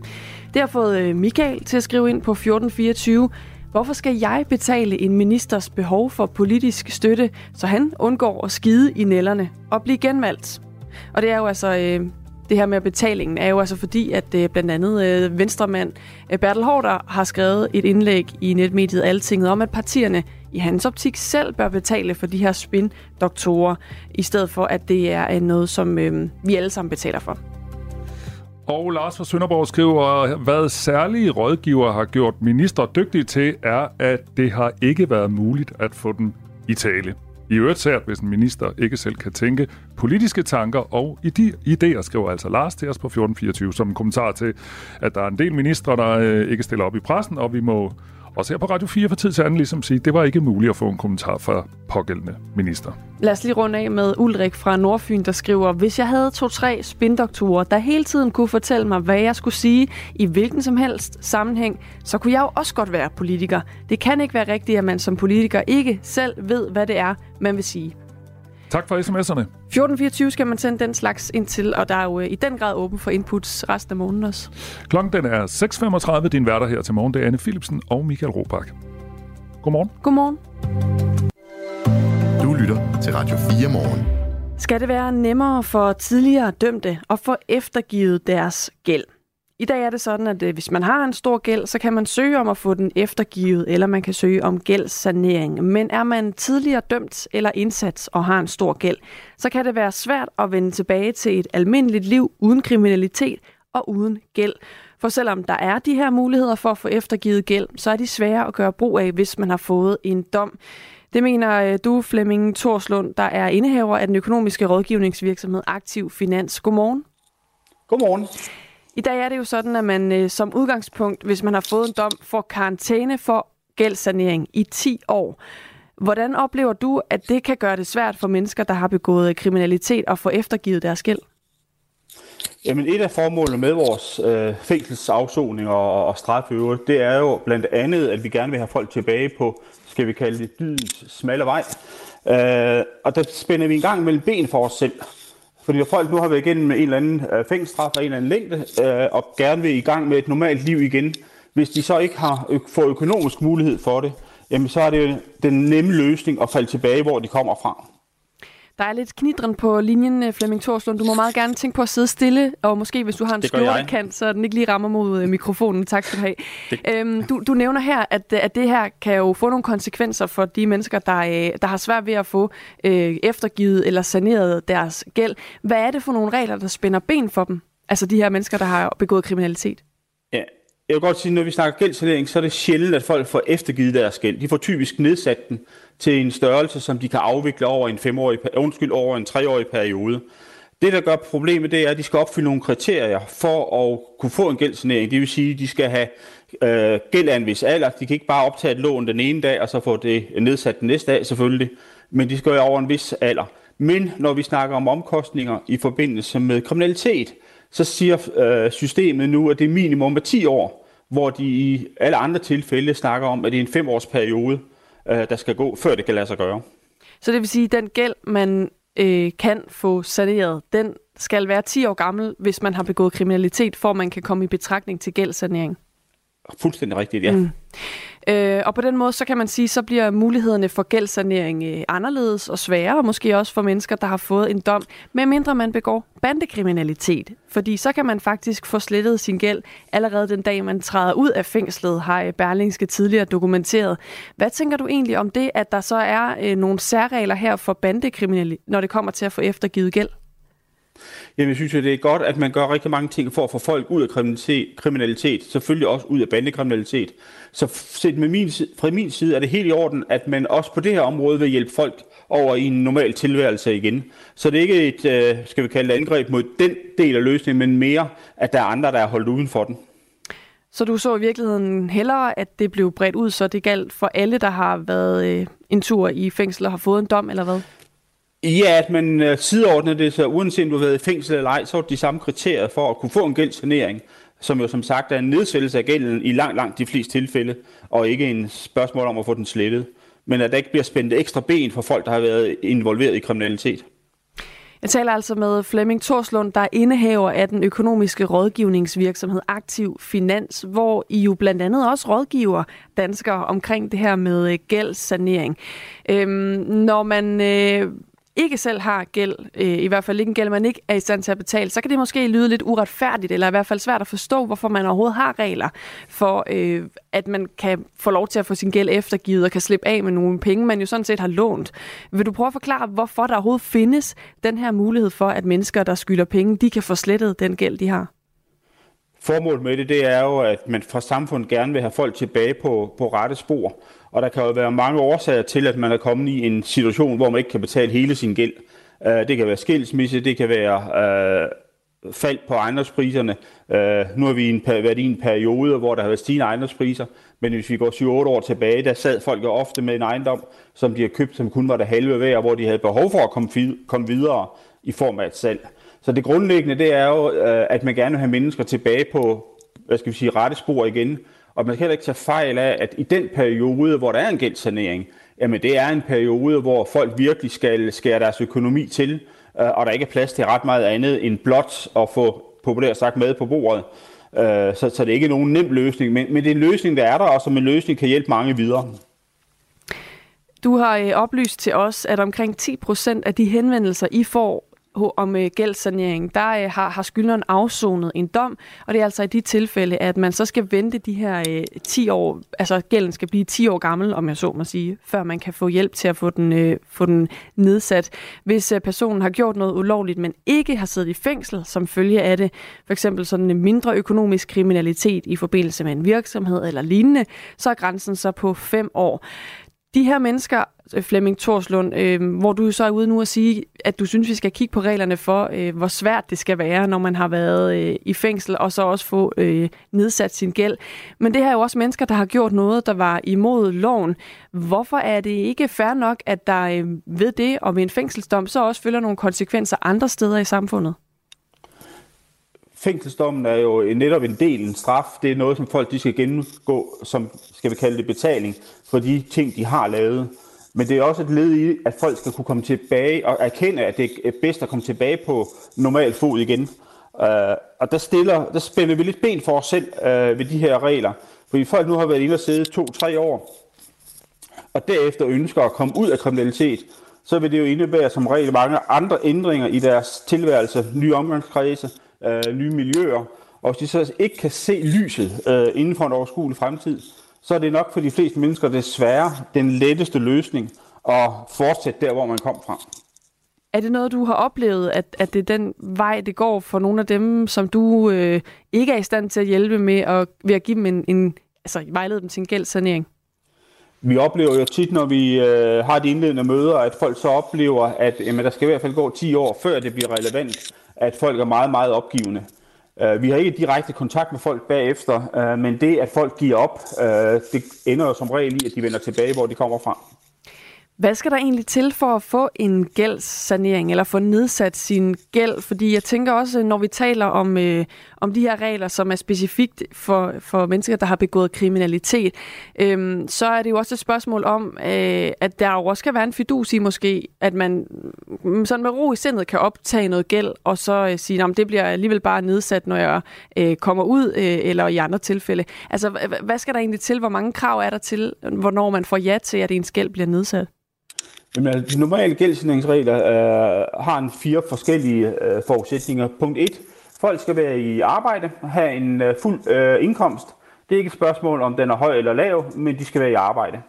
Det har fået øh, Michael til at skrive ind på 1424. Hvorfor skal jeg betale en ministers behov for politisk støtte, så han undgår at skide i nælderne og blive genvalgt? Og det er jo altså det her med betalingen, er jo altså fordi, at øh, blandt andet øh, venstremand øh, Bertel Hårder har skrevet et indlæg i netmediet Altinget om, at partierne i hans optik selv bør betale for de her spin-doktorer, i stedet for at det er øh, noget, som øh, vi alle sammen betaler for. Og Lars fra Sønderborg skriver, hvad særlige rådgiver har gjort minister dygtig til, er, at det har ikke været muligt at få den i tale. I øvrigt sært, hvis en minister ikke selv kan tænke politiske tanker og idéer, skriver altså Lars til os på 1424 som en kommentar til, at der er en del ministre, der øh, ikke stiller op i pressen, og vi må også her på Radio 4 for tid til anden ligesom sige, det var ikke muligt at få en kommentar fra pågældende minister. Lad os lige runde af med Ulrik fra Nordfyn, der skriver, hvis jeg havde to-tre spindoktorer, der hele tiden kunne fortælle mig, hvad jeg skulle sige i hvilken som helst sammenhæng, så kunne jeg jo også godt være politiker. Det kan ikke være rigtigt, at man som politiker ikke selv ved, hvad det er, man vil sige. Tak for sms'erne. 1424 skal man sende den slags ind til, og der er jo øh, i den grad åben for inputs resten af morgenen også. Klokken den er 6.35. Din værter her til morgen, det er Anne Philipsen og Michael Robach. Godmorgen. Godmorgen. Du lytter til Radio 4 morgen. Skal det være nemmere for tidligere dømte at få eftergivet deres gæld? I dag er det sådan, at øh, hvis man har en stor gæld, så kan man søge om at få den eftergivet, eller man kan søge om gældssanering. Men er man tidligere dømt eller indsat og har en stor gæld, så kan det være svært at vende tilbage til et almindeligt liv uden kriminalitet og uden gæld. For selvom der er de her muligheder for at få eftergivet gæld, så er de svære at gøre brug af, hvis man har fået en dom. Det mener øh, du, Flemming Torslund, der er indehaver af den økonomiske rådgivningsvirksomhed Aktiv Finans. Godmorgen. Godmorgen. I dag er det jo sådan, at man øh, som udgangspunkt, hvis man har fået en dom, får karantæne for gældssanering i 10 år. Hvordan oplever du, at det kan gøre det svært for mennesker, der har begået øh, kriminalitet at få eftergivet deres gæld? Jamen et af formålene med vores øh, fængselsafsoning og, og straføver, det er jo blandt andet, at vi gerne vil have folk tilbage på, skal vi kalde det, dydens smalle vej. Øh, og der spænder vi en gang mellem ben for os selv. Fordi folk nu har været igennem en eller anden øh, fængselsstraf af en eller anden længde, øh, og gerne vil i gang med et normalt liv igen, hvis de så ikke har ø- får økonomisk mulighed for det, jamen så er det den nemme løsning at falde tilbage, hvor de kommer fra. Der er lidt knidren på linjen, øh, Flemming Torslund. Du må meget gerne tænke på at sidde stille, og måske hvis du har en skjortekant, så den ikke lige rammer mod øh, mikrofonen. Tak skal du have. Øhm, du, du nævner her, at, at det her kan jo få nogle konsekvenser for de mennesker, der, øh, der har svært ved at få øh, eftergivet eller saneret deres gæld. Hvad er det for nogle regler, der spænder ben for dem? Altså de her mennesker, der har begået kriminalitet? Jeg vil godt sige, når vi snakker gældsanering, så er det sjældent, at folk får eftergivet deres gæld. De får typisk nedsat den til en størrelse, som de kan afvikle over en femårig, undskyld, over en treårig periode. Det, der gør problemet, det er, at de skal opfylde nogle kriterier for at kunne få en gældsanering. Det vil sige, at de skal have øh, gæld af en vis alder. De kan ikke bare optage et lån den ene dag, og så få det nedsat den næste dag selvfølgelig. Men de skal jo over en vis alder. Men når vi snakker om omkostninger i forbindelse med kriminalitet, så siger øh, systemet nu, at det er minimum af 10 år, hvor de i alle andre tilfælde snakker om, at det er en femårs periode, øh, der skal gå, før det kan lade sig gøre. Så det vil sige, at den gæld, man øh, kan få saneret, den skal være 10 år gammel, hvis man har begået kriminalitet, for man kan komme i betragtning til gældssanering. Fuldstændig rigtigt, ja. Mm. Øh, og på den måde, så kan man sige, så bliver mulighederne for gældssanering øh, anderledes og sværere, og måske også for mennesker, der har fået en dom, medmindre man begår bandekriminalitet. Fordi så kan man faktisk få slettet sin gæld allerede den dag, man træder ud af fængslet, har øh, Berlingske tidligere dokumenteret. Hvad tænker du egentlig om det, at der så er øh, nogle særregler her for bandekriminalitet, når det kommer til at få eftergivet gæld? Jamen, jeg synes, at det er godt, at man gør rigtig mange ting for at få folk ud af kriminalitet, selvfølgelig også ud af bandekriminalitet. Så set med min, fra min side er det helt i orden, at man også på det her område vil hjælpe folk over i en normal tilværelse igen. Så det er ikke et, øh, skal vi kalde det, angreb mod den del af løsningen, men mere, at der er andre, der er holdt uden for den. Så du så i virkeligheden hellere, at det blev bredt ud, så det galt for alle, der har været øh, en tur i fængsel og har fået en dom, eller hvad? Ja, at man øh, sideordner det, så uanset om du har været i fængsel eller ej, så er det de samme kriterier for at kunne få en gældssanering, som jo som sagt er en nedsættelse af gælden i langt, langt de fleste tilfælde, og ikke en spørgsmål om at få den slettet. Men at der ikke bliver spændt ekstra ben for folk, der har været involveret i kriminalitet. Jeg taler altså med Flemming Torslund, der er indehaver af den økonomiske rådgivningsvirksomhed Aktiv Finans, hvor I jo blandt andet også rådgiver danskere omkring det her med øh, gældssanering. Øhm, når man øh, ikke selv har gæld, øh, i hvert fald ikke en gæld, man ikke er i stand til at betale, så kan det måske lyde lidt uretfærdigt, eller i hvert fald svært at forstå, hvorfor man overhovedet har regler for, øh, at man kan få lov til at få sin gæld eftergivet og kan slippe af med nogle penge, man jo sådan set har lånt. Vil du prøve at forklare, hvorfor der overhovedet findes den her mulighed for, at mennesker, der skylder penge, de kan få slettet den gæld, de har? Formålet med det, det er jo, at man fra samfundet gerne vil have folk tilbage på, på rette spor. Og der kan jo være mange årsager til, at man er kommet i en situation, hvor man ikke kan betale hele sin gæld. Øh, det kan være skilsmisse, det kan være øh, fald på ejendomspriserne. Øh, nu har vi en, været i en periode, hvor der har været stigende ejendomspriser, men hvis vi går 7-8 år tilbage, der sad folk jo ofte med en ejendom, som de har købt, som kun var det halve værd, hvor de havde behov for at komme, komme videre i form af et salg. Så det grundlæggende, det er jo, øh, at man gerne vil have mennesker tilbage på, hvad skal vi sige, rette spor igen, og man kan heller ikke tage fejl af, at i den periode, hvor der er en gældsanering, jamen det er en periode, hvor folk virkelig skal skære deres økonomi til, øh, og der ikke er plads til ret meget andet end blot at få populært sagt med på bordet. Øh, så, så det er ikke nogen nem løsning, men, men det er en løsning, der er der, og som en løsning kan hjælpe mange videre. Du har oplyst til os, at omkring 10 procent af de henvendelser, I får om øh, gældssanering, der øh, har, har skyldneren afsonet en dom, og det er altså i de tilfælde, at man så skal vente de her øh, 10 år, altså gælden skal blive 10 år gammel, om jeg så må sige, før man kan få hjælp til at få den, øh, få den nedsat. Hvis øh, personen har gjort noget ulovligt, men ikke har siddet i fængsel som følge af det, for eksempel sådan en mindre økonomisk kriminalitet i forbindelse med en virksomhed eller lignende, så er grænsen så på 5 år. De her mennesker, Øh, Flemming Torslund, øh, hvor du så er ude nu og sige, at du synes, vi skal kigge på reglerne for, øh, hvor svært det skal være, når man har været øh, i fængsel, og så også få øh, nedsat sin gæld. Men det her er jo også mennesker, der har gjort noget, der var imod loven. Hvorfor er det ikke fair nok, at der øh, ved det og ved en fængselsdom, så også følger nogle konsekvenser andre steder i samfundet? Fængselsdommen er jo netop en del en straf. Det er noget, som folk de skal gennemgå, som skal vi kalde det betaling for de ting, de har lavet. Men det er også et led i, at folk skal kunne komme tilbage og erkende, at det er bedst at komme tilbage på normal fod igen. Uh, og der, stiller, der spænder vi lidt ben for os selv uh, ved de her regler. Fordi folk nu har været inde og sidde to-tre år, og derefter ønsker at komme ud af kriminalitet, så vil det jo indebære som regel mange andre ændringer i deres tilværelse, nye omgangskredse, uh, nye miljøer, og hvis de så ikke kan se lyset uh, inden for en overskuelig fremtid, så er det nok for de fleste mennesker desværre den letteste løsning at fortsætte der, hvor man kom fra. Er det noget, du har oplevet, at, at det er den vej, det går for nogle af dem, som du øh, ikke er i stand til at hjælpe med, og ved at give dem en, en altså vejlede dem til en gældssanering? Vi oplever jo tit, når vi øh, har de indledende møder, at folk så oplever, at jamen, der skal i hvert fald gå 10 år, før det bliver relevant, at folk er meget, meget opgivende. Øh, vi har ikke direkte kontakt med folk bagefter, øh, men det, at folk giver op, øh, det ender jo som regel i, at de vender tilbage, hvor de kommer fra. Hvad skal der egentlig til for at få en gældssanering, eller få nedsat sin gæld? Fordi jeg tænker også, når vi taler om, øh, om de her regler, som er specifikt for, for mennesker, der har begået kriminalitet, øh, så er det jo også et spørgsmål om, øh, at der jo også skal være en fidus i måske, at man mm, sådan med ro i sindet kan optage noget gæld, og så øh, sige, at det bliver alligevel bare nedsat, når jeg øh, kommer ud, øh, eller i andre tilfælde. Altså, hvad skal der egentlig til? Hvor mange krav er der til, hvornår man får ja til, at ens gæld bliver nedsat? Jamen, altså, de normale gældssaneringsregler øh, har en fire forskellige øh, forudsætninger. Punkt 1. Folk skal være i arbejde, have en øh, fuld øh, indkomst. Det er ikke et spørgsmål, om den er høj eller lav, men de skal være i arbejde.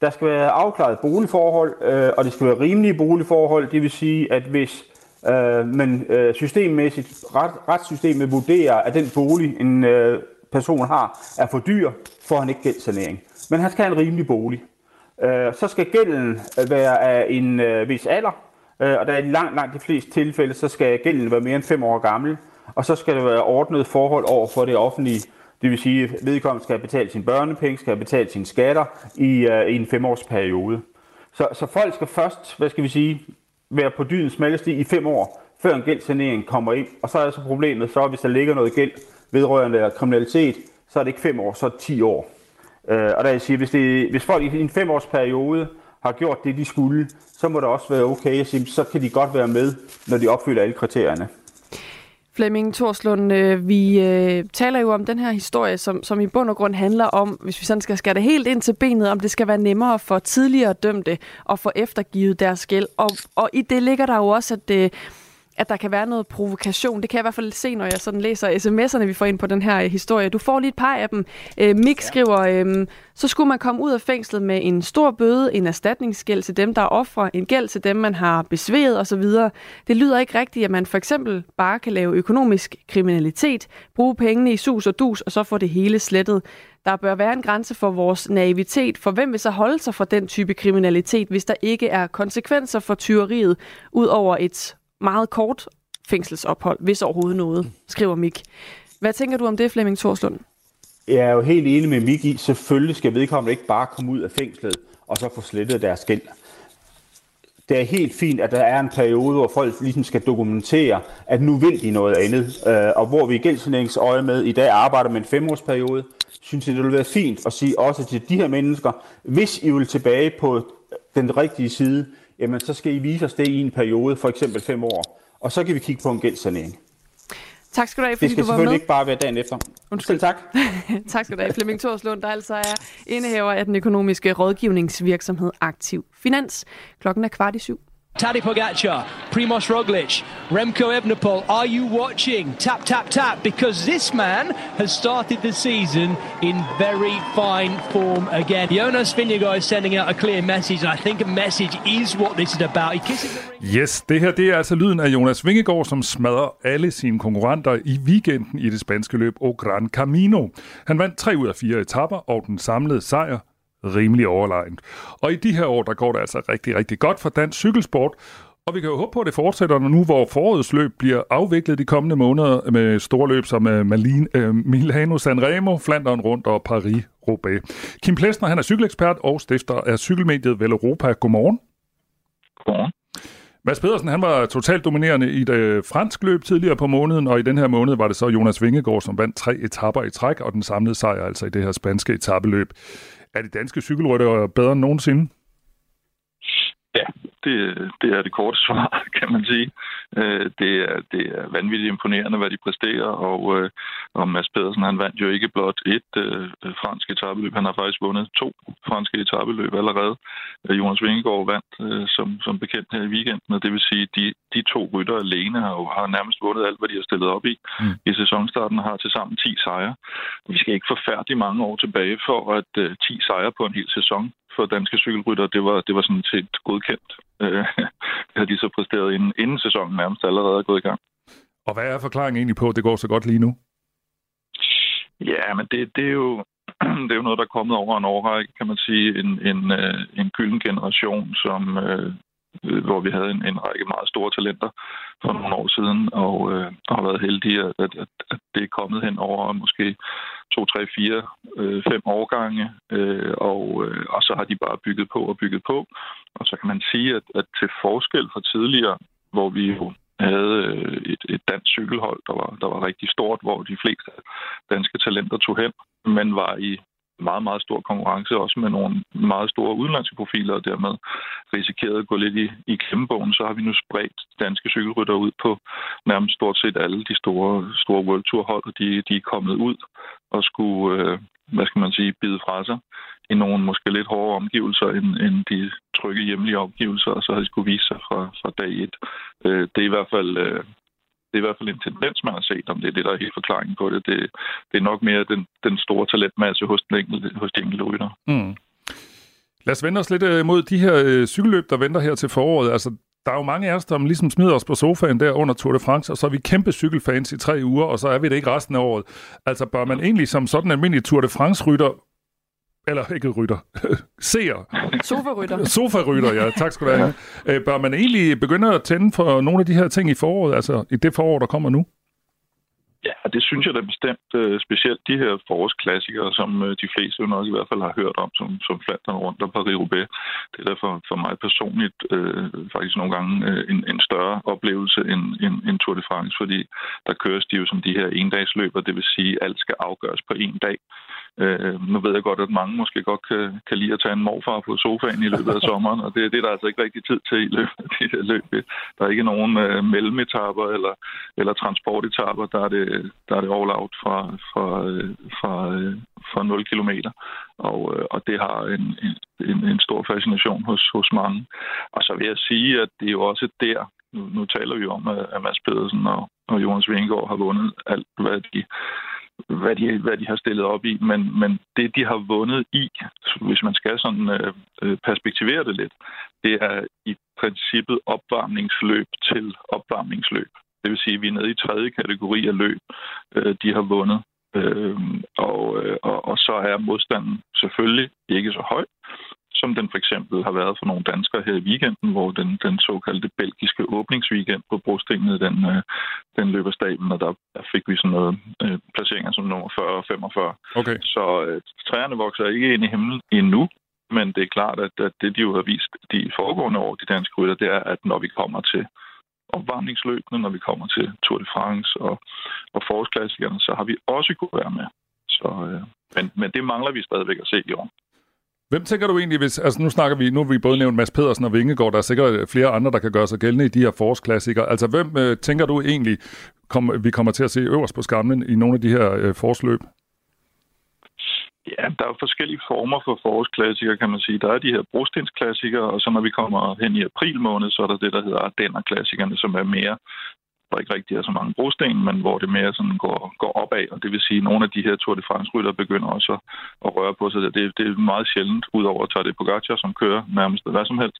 Der skal være afklaret boligforhold, øh, og det skal være rimelige boligforhold. Det vil sige, at hvis øh, man øh, systemmæssigt, ret, retssystemet vurderer, at den bolig, en øh, person har, er for dyr, får han ikke gældssanering. Men han skal have en rimelig bolig. Øh, så skal gælden øh, være af en øh, vis alder, øh, og der er i langt, langt de fleste tilfælde, så skal gælden være mere end 5 år gammel, og så skal der være ordnet forhold over for det offentlige. Det vil sige, at vedkommende skal betale sin børnepenge, skal betale sine skatter i, øh, i en femårsperiode. Så, så folk skal først, hvad skal vi sige, være på dydens smalleste i fem år, før en gældssanering kommer ind. Og så er altså problemet, så hvis der ligger noget gæld vedrørende kriminalitet, så er det ikke fem år, så er det 10 år. Øh, og der jeg siger, hvis, det, hvis folk i en femårsperiode har gjort det, de skulle, så må det også være okay at sige, så kan de godt være med, når de opfylder alle kriterierne. Flemming Torslund, øh, vi øh, taler jo om den her historie, som, som i bund og grund handler om, hvis vi sådan skal skære det helt ind til benet, om det skal være nemmere for tidligere dømte at få eftergivet deres gæld. Og, og i det ligger der jo også, at øh, at der kan være noget provokation. Det kan jeg i hvert fald se, når jeg sådan læser sms'erne, vi får ind på den her historie. Du får lige et par af dem. Øh, Mik ja. skriver, øh, så skulle man komme ud af fængslet med en stor bøde, en erstatningsgæld til dem, der er ofre, en gæld til dem, man har besværet osv. Det lyder ikke rigtigt, at man for eksempel bare kan lave økonomisk kriminalitet, bruge pengene i sus og dus, og så få det hele slettet. Der bør være en grænse for vores naivitet, for hvem vil så holde sig for den type kriminalitet, hvis der ikke er konsekvenser for tyveriet, ud over et meget kort fængselsophold, hvis overhovedet noget, skriver Mik. Hvad tænker du om det, Flemming Torslund? Jeg er jo helt enig med Mik i, selvfølgelig skal vedkommende ikke bare komme ud af fængslet og så få slettet deres gæld. Det er helt fint, at der er en periode, hvor folk ligesom skal dokumentere, at nu vil de noget andet. Øh, og hvor vi i gældssaneringsøje med i dag arbejder med en femårsperiode, synes jeg, det vil være fint at sige også til de her mennesker, hvis I vil tilbage på den rigtige side, jamen så skal I vise os det i en periode, for eksempel fem år. Og så kan vi kigge på en gældssanering. Tak skal du have, fordi Det skal du var selvfølgelig med. ikke bare være dagen efter. Undskyld. tak. *laughs* tak skal du have, Flemming Torslund, der altså er indehaver af den økonomiske rådgivningsvirksomhed Aktiv Finans. Klokken er kvart i syv. Tadej Pogacar, Primoz Roglic, Remco Evenepoel, are you watching? Tap, tap, tap, because this man has started the season in very fine form again. Jonas Vingegaard is sending out a clear message, and I think a message is what this is about. He kisses the Yes, det her det er altså lyden af Jonas Vingegaard, som smadrer alle sine konkurrenter i weekenden i det spanske løb O Gran Camino. Han vandt tre ud af fire etapper, og den samlede sejr rimelig overlegent. Og i de her år, der går det altså rigtig, rigtig godt for dansk cykelsport, og vi kan jo håbe på, at det fortsætter nu, hvor forårets løb bliver afviklet de kommende måneder med store løb som uh, Malin, uh, Milano Sanremo, Flandern rundt og Paris-Roubaix. Kim Plesner, han er cykelekspert og stifter af cykelmediet Vel Europa. Godmorgen. Godmorgen. Mads Pedersen, han var totalt dominerende i et øh, fransk løb tidligere på måneden, og i den her måned var det så Jonas Vingegaard, som vandt tre etapper i træk, og den samlede sejr altså i det her spanske etappeløb. Er de danske cykelryttere bedre end nogensinde? Ja, det, det er det korte *laughs* svar, kan man sige. Øh, Det er, det er vanvittigt imponerende, hvad de præsterer, og, øh, og Mads Pedersen, han vandt jo ikke blot et øh, fransk etabeløb, han har faktisk vundet to franske etabeløb allerede. Øh, Jonas Vingegaard vandt øh, som, som bekendt her i weekenden, og det vil sige, de, de to rytter alene har jo har nærmest vundet alt, hvad de har stillet op i. Mm. I sæsonstarten har til sammen 10 sejre. Vi skal ikke forfærdeligt mange år tilbage for, at øh, 10 sejre på en hel sæson for danske cykelrytter, det var, det var sådan set godkendt. Øh, det har de så præsteret inden, inden sæsonen nærmest allerede er gået i gang. Og hvad er forklaringen egentlig på, at det går så godt lige nu? Ja, men det, det, er jo, *clears throat* det er jo noget, der er kommet over en årrække, kan man sige. En, en, øh, en gylden generation, som, øh, Øh, hvor vi havde en, en række meget store talenter for nogle år siden, og øh, har været heldige, at, at, at, det er kommet hen over måske 2, 3, 4, øh, 5 årgange, øh, og, øh, og så har de bare bygget på og bygget på. Og så kan man sige, at, at til forskel fra tidligere, hvor vi jo havde øh, et, et dansk cykelhold, der var, der var rigtig stort, hvor de fleste danske talenter tog hen, men var i meget, meget stor konkurrence, også med nogle meget store udenlandske profiler, og dermed risikeret at gå lidt i, i klemmebogen, så har vi nu spredt danske cykelrytter ud på nærmest stort set alle de store, store World Tour hold, og de, de er kommet ud og skulle, øh, hvad skal man sige, bide fra sig i nogle måske lidt hårdere omgivelser end, end de trygge hjemlige omgivelser, og så har de skulle vise sig fra, fra dag et. Øh, det er i hvert fald... Øh, det er i hvert fald en tendens, man har set, om det er det, der er helt forklaringen på det. Det, det er nok mere den, den store talentmasse hos, den enkelte, hos de enkelte rytter. Mm. Lad os vende os lidt øh, mod de her øh, cykelløb, der venter her til foråret. Altså, der er jo mange af os, der ligesom smider os på sofaen der under Tour de France, og så er vi kæmpe cykelfans i tre uger, og så er vi det ikke resten af året. Altså, bør man egentlig som sådan en almindelig Tour de France-rytter eller ikke rytter, *laughs* seer. Sofa-rytter. Sofa-rytter, ja. Tak skal du have. Øh, Bør man egentlig begynde at tænde for nogle af de her ting i foråret, altså i det forår, der kommer nu? Ja, det synes jeg da bestemt. øh, Specielt de her forårsklassikere, som øh, de fleste jo nok i hvert fald har hørt om, som, som Flandern rundt og Paris-Roubaix. Det er derfor for mig personligt øh, faktisk nogle gange øh, en, en større oplevelse end, end, end Tour de France, fordi der køres de jo som de her endagsløb, og det vil sige, at alt skal afgøres på en dag. Øh, nu ved jeg godt, at mange måske godt kan, kan lide at tage en morfar på sofaen i løbet af *laughs* sommeren, og det, det er der altså ikke rigtig tid til i løbet af de her løb. Der er ikke nogen øh, mellemetapper eller, eller transportetapper, der er det, der er det all out fra, fra, øh, fra, øh, fra 0 km. Og, øh, og det har en, en, en stor fascination hos, hos mange. Og så vil jeg sige, at det er jo også der, nu, nu taler vi om, at Mads Pedersen og, og Jonas Vingegaard har vundet alt, hvad de hvad de, hvad de har stillet op i, men, men det, de har vundet i, hvis man skal sådan øh, øh, perspektivere det lidt, det er i princippet opvarmningsløb til opvarmningsløb. Det vil sige, at vi er nede i tredje kategori af løb, øh, de har vundet. Øh, og, øh, og, og så er modstanden selvfølgelig ikke så høj, som den for eksempel har været for nogle danskere her i weekenden, hvor den, den såkaldte belgiske åbningsweekend på brostenene, den, øh, den løber staben, og der, der fik vi sådan noget øh, placeringer som nummer 40 og 45. Okay. Så øh, træerne vokser ikke ind i himlen endnu, men det er klart, at, at det, de jo har vist de foregående år, de danske rytter, det er, at når vi kommer til opvarmningsløbene, når vi kommer til Tour de France og, og forårsklassikerne, så har vi også kunne være med. Så, øh, men, men det mangler vi stadigvæk at se i år. Hvem tænker du egentlig, hvis, altså nu snakker vi, nu har vi både nævnt Mads Pedersen og Vingegaard, der er sikkert øh, flere andre, der kan gøre sig gældende i de her forårsklassikere. Altså hvem øh, tænker du egentlig, kom, vi kommer til at se øverst på skamlen i nogle af de her øh, forårsløb? Ja, der er jo forskellige former for forårsklassikere, kan man sige. Der er de her brostensklassikere, og så når vi kommer hen i april måned, så er der det, der hedder Ardenner-klassikerne, som er mere der ikke rigtig er så mange brosten, men hvor det mere sådan går, går opad, og det vil sige, at nogle af de her Tour de France-rytter begynder også at røre på sig. Det, det er meget sjældent, udover at det på Pogacar, som kører nærmest hvad som helst,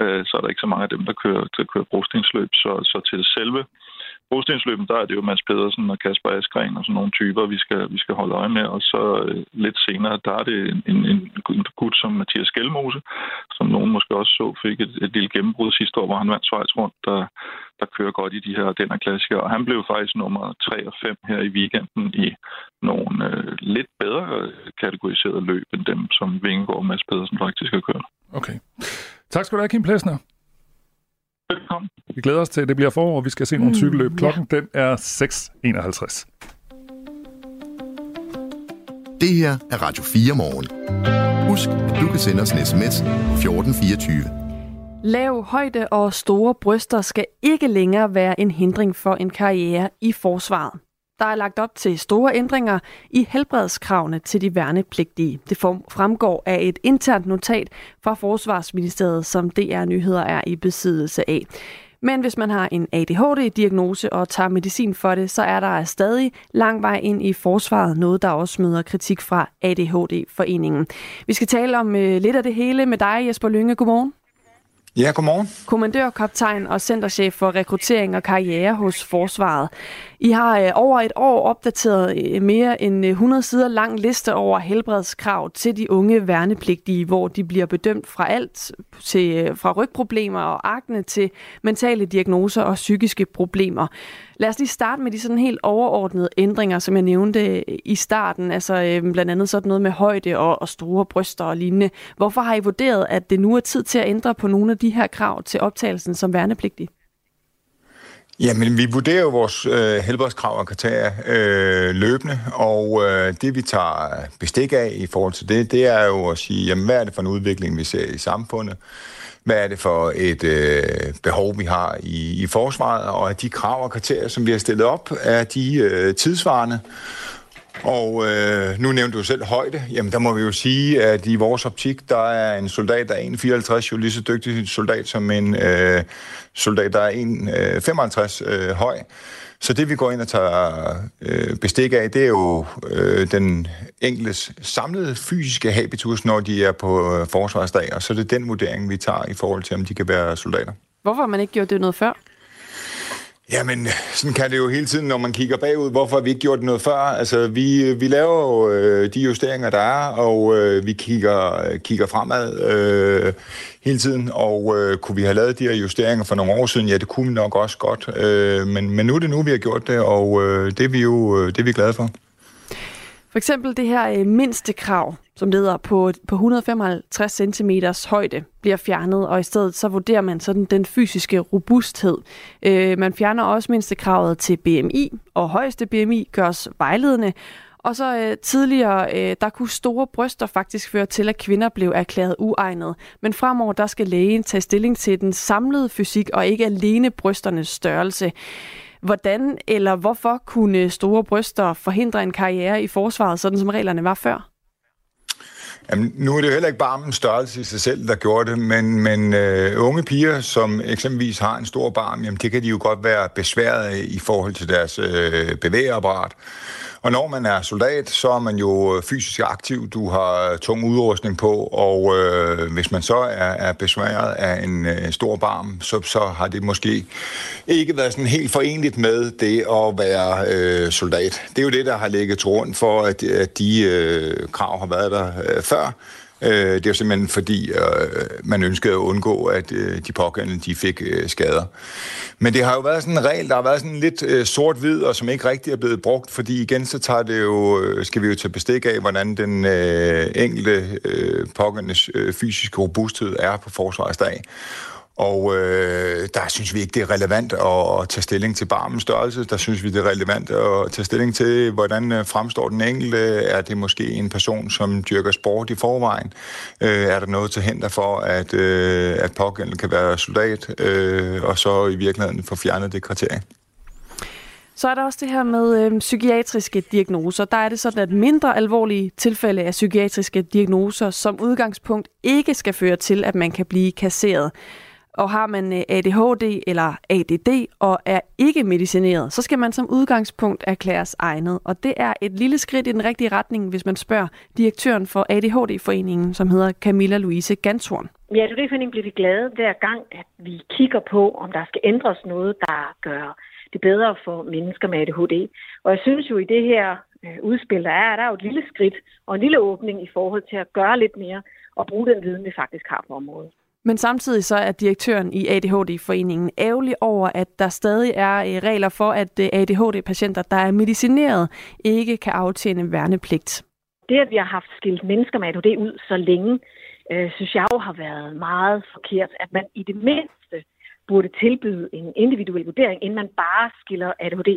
øh, så er der ikke så mange af dem, der kører, der kører brostensløb. Så, så til selve brostensløben, der er det jo Mads Pedersen og Kasper Askren og sådan nogle typer, vi skal, vi skal holde øje med. Og så øh, lidt senere, der er det en, en, en gut som Mathias Gjelmose, som nogen måske også så fik et, et lille gennembrud sidste år, hvor han vandt Schweiz rundt, der, der kører godt i de her den her klassikere. Og han blev faktisk nummer 3 og 5 her i weekenden i nogle øh, lidt bedre øh, kategoriserede løb end dem, som Vingegaard og Mads Pedersen faktisk har kørt. Okay. Tak skal du have, Kim Plesner. Velkommen. Vi glæder os til, at det bliver forår, og vi skal se nogle mm, cykelløb. Klokken ja. den er 6.51. Det her er Radio 4 morgen. Husk, at du kan sende os en sms 1424. Lav højde og store bryster skal ikke længere være en hindring for en karriere i forsvaret. Der er lagt op til store ændringer i helbredskravene til de værnepligtige. Det fremgår af et internt notat fra Forsvarsministeriet, som DR Nyheder er i besiddelse af. Men hvis man har en ADHD-diagnose og tager medicin for det, så er der stadig lang vej ind i forsvaret, noget der også møder kritik fra ADHD-foreningen. Vi skal tale om øh, lidt af det hele med dig, Jesper Lynge. Godmorgen. Ja, godmorgen. Kommandør, kaptajn og centerchef for rekruttering og karriere hos Forsvaret. I har øh, over et år opdateret øh, mere end øh, 100 sider lang liste over helbredskrav til de unge værnepligtige, hvor de bliver bedømt fra alt til øh, fra rygproblemer og akne til mentale diagnoser og psykiske problemer. Lad os lige starte med de sådan helt overordnede ændringer, som jeg nævnte øh, i starten, altså øh, blandt andet sådan noget med højde og, og store bryster og lignende. Hvorfor har I vurderet, at det nu er tid til at ændre på nogle af de her krav til optagelsen som værnepligtig? Jamen, vi vurderer jo vores øh, helbredskrav og kriterier øh, løbende, og øh, det vi tager bestik af i forhold til det, det er jo at sige, jamen, hvad er det for en udvikling, vi ser i samfundet? Hvad er det for et øh, behov, vi har i, i forsvaret? Og at de krav og kriterier, som vi har stillet op, er de øh, tidsvarende? Og øh, nu nævnte du selv højde. Jamen, der må vi jo sige, at i vores optik, der er en soldat, der er 1,54, jo lige så dygtig soldat som en øh, soldat, der er 1,55 øh, øh, høj. Så det, vi går ind og tager øh, bestik af, det er jo øh, den enkeltes samlede fysiske habitus, når de er på øh, forsvarsdag, og så er det den vurdering, vi tager i forhold til, om de kan være soldater. Hvorfor har man ikke gjort det noget før? Jamen, sådan kan det jo hele tiden, når man kigger bagud. Hvorfor har vi ikke gjort noget før? Altså, vi, vi laver jo øh, de justeringer, der er, og øh, vi kigger, kigger fremad øh, hele tiden. Og øh, kunne vi have lavet de her justeringer for nogle år siden? Ja, det kunne vi nok også godt. Øh, men, men nu er det nu, vi har gjort det, og øh, det er vi jo øh, det er vi glade for. For eksempel det her øh, mindste krav, som leder på, på 155 cm højde, bliver fjernet, og i stedet så vurderer man sådan den fysiske robusthed. Øh, man fjerner også mindste kravet til BMI, og højeste BMI gørs vejledende, Og så øh, tidligere, øh, der kunne store bryster faktisk føre til, at kvinder blev erklæret uegnet. Men fremover, der skal lægen tage stilling til den samlede fysik, og ikke alene brysternes størrelse. Hvordan eller hvorfor kunne store bryster forhindre en karriere i forsvaret, sådan som reglerne var før? Jamen, nu er det jo heller ikke barmens størrelse i sig selv, der gjorde det, men, men øh, unge piger, som eksempelvis har en stor barm, jamen det kan de jo godt være besværet i forhold til deres øh, bevægeapparat. Og når man er soldat, så er man jo øh, fysisk aktiv, du har øh, tung udrustning på, og øh, hvis man så er, er besværet af en øh, stor barm, så, så har det måske ikke været sådan helt forenligt med det at være øh, soldat. Det er jo det, der har ligget til grund for, at, at de øh, krav har været der øh, før. Øh, det er jo simpelthen fordi, øh, man ønskede at undgå, at øh, de pågældende de fik øh, skader. Men det har jo været sådan en regel, der har været sådan lidt øh, sort-hvid, og som ikke rigtig er blevet brugt, fordi igen så tager det jo, øh, skal vi jo tage bestik af, hvordan den øh, enkelte øh, pågældendes øh, fysiske robusthed er på forsvarsdag. Og øh, der synes vi ikke, det er relevant at, at tage stilling til barmens størrelse. Der synes vi, det er relevant at tage stilling til, hvordan øh, fremstår den enkelte. Er det måske en person, som dyrker sport i forvejen? Øh, er der noget til hænder for, at, øh, at pågældende kan være soldat? Øh, og så i virkeligheden få fjernet det kriterie. Så er der også det her med øh, psykiatriske diagnoser. Der er det sådan, at mindre alvorlige tilfælde af psykiatriske diagnoser som udgangspunkt ikke skal føre til, at man kan blive kasseret. Og har man øh, ADHD eller ADD og er ikke medicineret, så skal man som udgangspunkt erklæres egnet. Og det er et lille skridt i den rigtige retning, hvis man spørger direktøren for ADHD-foreningen, som hedder Camilla Louise Gantorn. Ja, det foreningen bliver vi glade hver gang, at vi kigger på, om der skal ændres noget, der gør det bedre for mennesker med ADHD. Og jeg synes jo, i det her øh, udspil, der er, der er jo et lille skridt og en lille åbning i forhold til at gøre lidt mere og bruge den viden, vi faktisk har på området. Men samtidig så er direktøren i ADHD-foreningen ærgerlig over, at der stadig er øh, regler for, at øh, ADHD-patienter, der er medicineret, ikke kan aftjene værnepligt. Det, at vi har haft skilt mennesker med ADHD ud så længe, øh, synes jeg jo har været meget forkert. At man i det mindste burde tilbyde en individuel vurdering, inden man bare skiller ADHD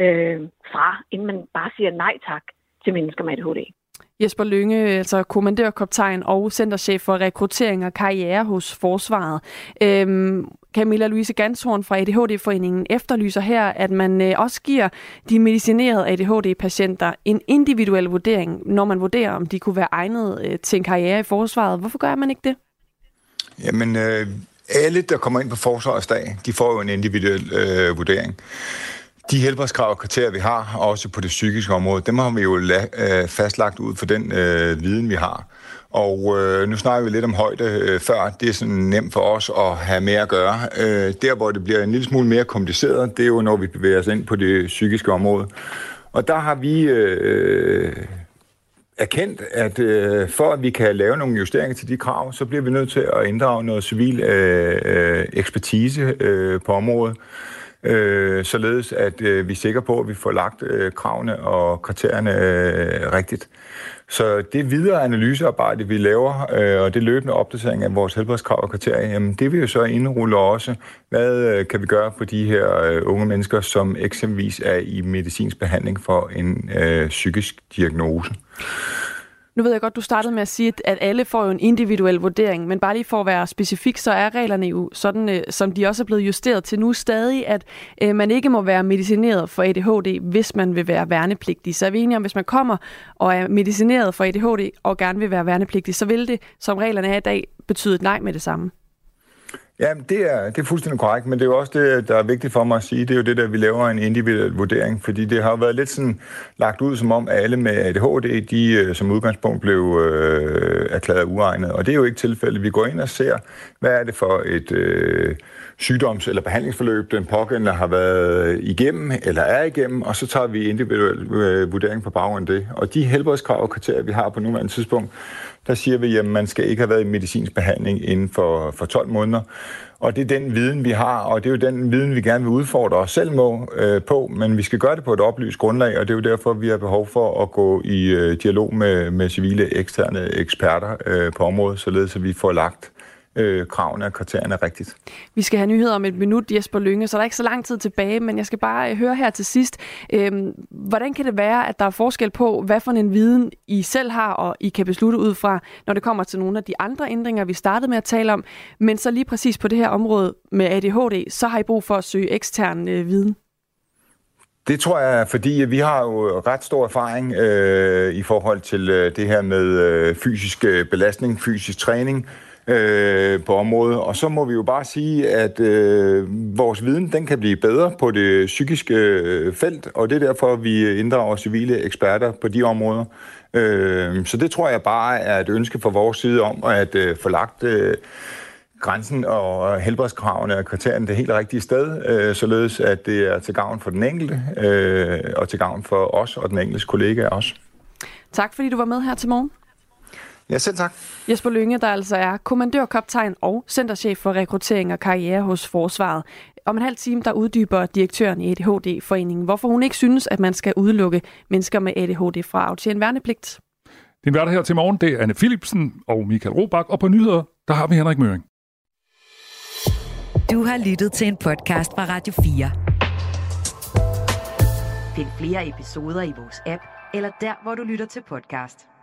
øh, fra, inden man bare siger nej tak til mennesker med ADHD. Jesper Lønge, altså kommandørkoptegn og centerchef for rekruttering og karriere hos Forsvaret. Øhm, Camilla Louise Ganshorn fra ADHD-foreningen efterlyser her, at man øh, også giver de medicinerede ADHD-patienter en individuel vurdering, når man vurderer, om de kunne være egnet øh, til en karriere i Forsvaret. Hvorfor gør man ikke det? Jamen, øh, alle, der kommer ind på Forsvarets dag, de får jo en individuel øh, vurdering. De helbredskrav og kriterier, vi har, også på det psykiske område, dem har vi jo la- øh, fastlagt ud for den øh, viden, vi har. Og øh, nu snakker vi lidt om højde øh, før. Det er sådan nemt for os at have mere at gøre. Øh, der, hvor det bliver en lille smule mere kompliceret, det er jo, når vi bevæger os ind på det psykiske område. Og der har vi øh, erkendt, at øh, for at vi kan lave nogle justeringer til de krav, så bliver vi nødt til at inddrage noget civil øh, øh, ekspertise øh, på området øh, således at øh, vi er sikre på, at vi får lagt øh, kravene og kriterierne øh, rigtigt. Så det videre analysearbejde, vi laver, øh, og det løbende opdatering af vores helbredskrav og kriterier, jamen, det vil jo så indrulle også, hvad øh, kan vi gøre for de her øh, unge mennesker, som eksempelvis er i medicinsk behandling for en øh, psykisk diagnose. Nu ved jeg godt, du startede med at sige, at alle får jo en individuel vurdering, men bare lige for at være specifik, så er reglerne jo sådan, øh, som de også er blevet justeret til nu stadig, at øh, man ikke må være medicineret for ADHD, hvis man vil være værnepligtig. Så er vi enige om, hvis man kommer og er medicineret for ADHD og gerne vil være værnepligtig, så vil det, som reglerne er i dag, betyde et nej med det samme. Ja, det er, det er fuldstændig korrekt, men det er jo også det, der er vigtigt for mig at sige, det er jo det, der vi laver en individuel vurdering, fordi det har jo været lidt sådan lagt ud som om, alle med ADHD, de øh, som udgangspunkt blev øh, erklæret uegnet, og det er jo ikke tilfældet. Vi går ind og ser, hvad er det for et øh, sygdoms- eller behandlingsforløb, den pågældende har været igennem eller er igennem, og så tager vi individuel øh, vurdering på baggrund af det. Og de helbredskrav og kriterier, vi har på nuværende tidspunkt, der siger vi, at man skal ikke have været i medicinsk behandling inden for, for 12 måneder. Og det er den viden, vi har, og det er jo den viden, vi gerne vil udfordre os selv må, øh, på, men vi skal gøre det på et oplyst grundlag, og det er jo derfor, vi har behov for at gå i øh, dialog med, med civile eksterne eksperter øh, på området, således at vi får lagt øh, kravene og kriterierne rigtigt. Vi skal have nyheder om et minut, Jesper Lønge, så der er ikke så lang tid tilbage, men jeg skal bare øh, høre her til sidst. Øhm, hvordan kan det være, at der er forskel på, hvad for en viden I selv har, og I kan beslutte ud fra, når det kommer til nogle af de andre ændringer, vi startede med at tale om, men så lige præcis på det her område med ADHD, så har I brug for at søge ekstern øh, viden? Det tror jeg, fordi vi har jo ret stor erfaring øh, i forhold til øh, det her med øh, fysisk øh, belastning, fysisk træning øh, på området. Og så må vi jo bare sige, at øh, vores viden den kan blive bedre på det psykiske øh, felt, og det er derfor, vi inddrager civile eksperter på de områder. Øh, så det tror jeg bare er et ønske fra vores side om at øh, få lagt øh, grænsen og helbredskravene og kriterierne det helt rigtige sted, øh, således at det er til gavn for den enkelte øh, og til gavn for os og den enkeltes kollega også. Tak fordi du var med her til morgen. Ja, selv tak. Jesper Lynge, der altså er kommandørkaptajn og centerchef for rekruttering og karriere hos Forsvaret. Om en halv time, der uddyber direktøren i ADHD-foreningen, hvorfor hun ikke synes, at man skal udelukke mennesker med ADHD fra at aftjene værnepligt. Din værter her til morgen, det er Anne Philipsen og Michael Robach, og på nyheder, der har vi Henrik Møring. Du har lyttet til en podcast fra Radio 4. Find flere episoder i vores app, eller der, hvor du lytter til podcast.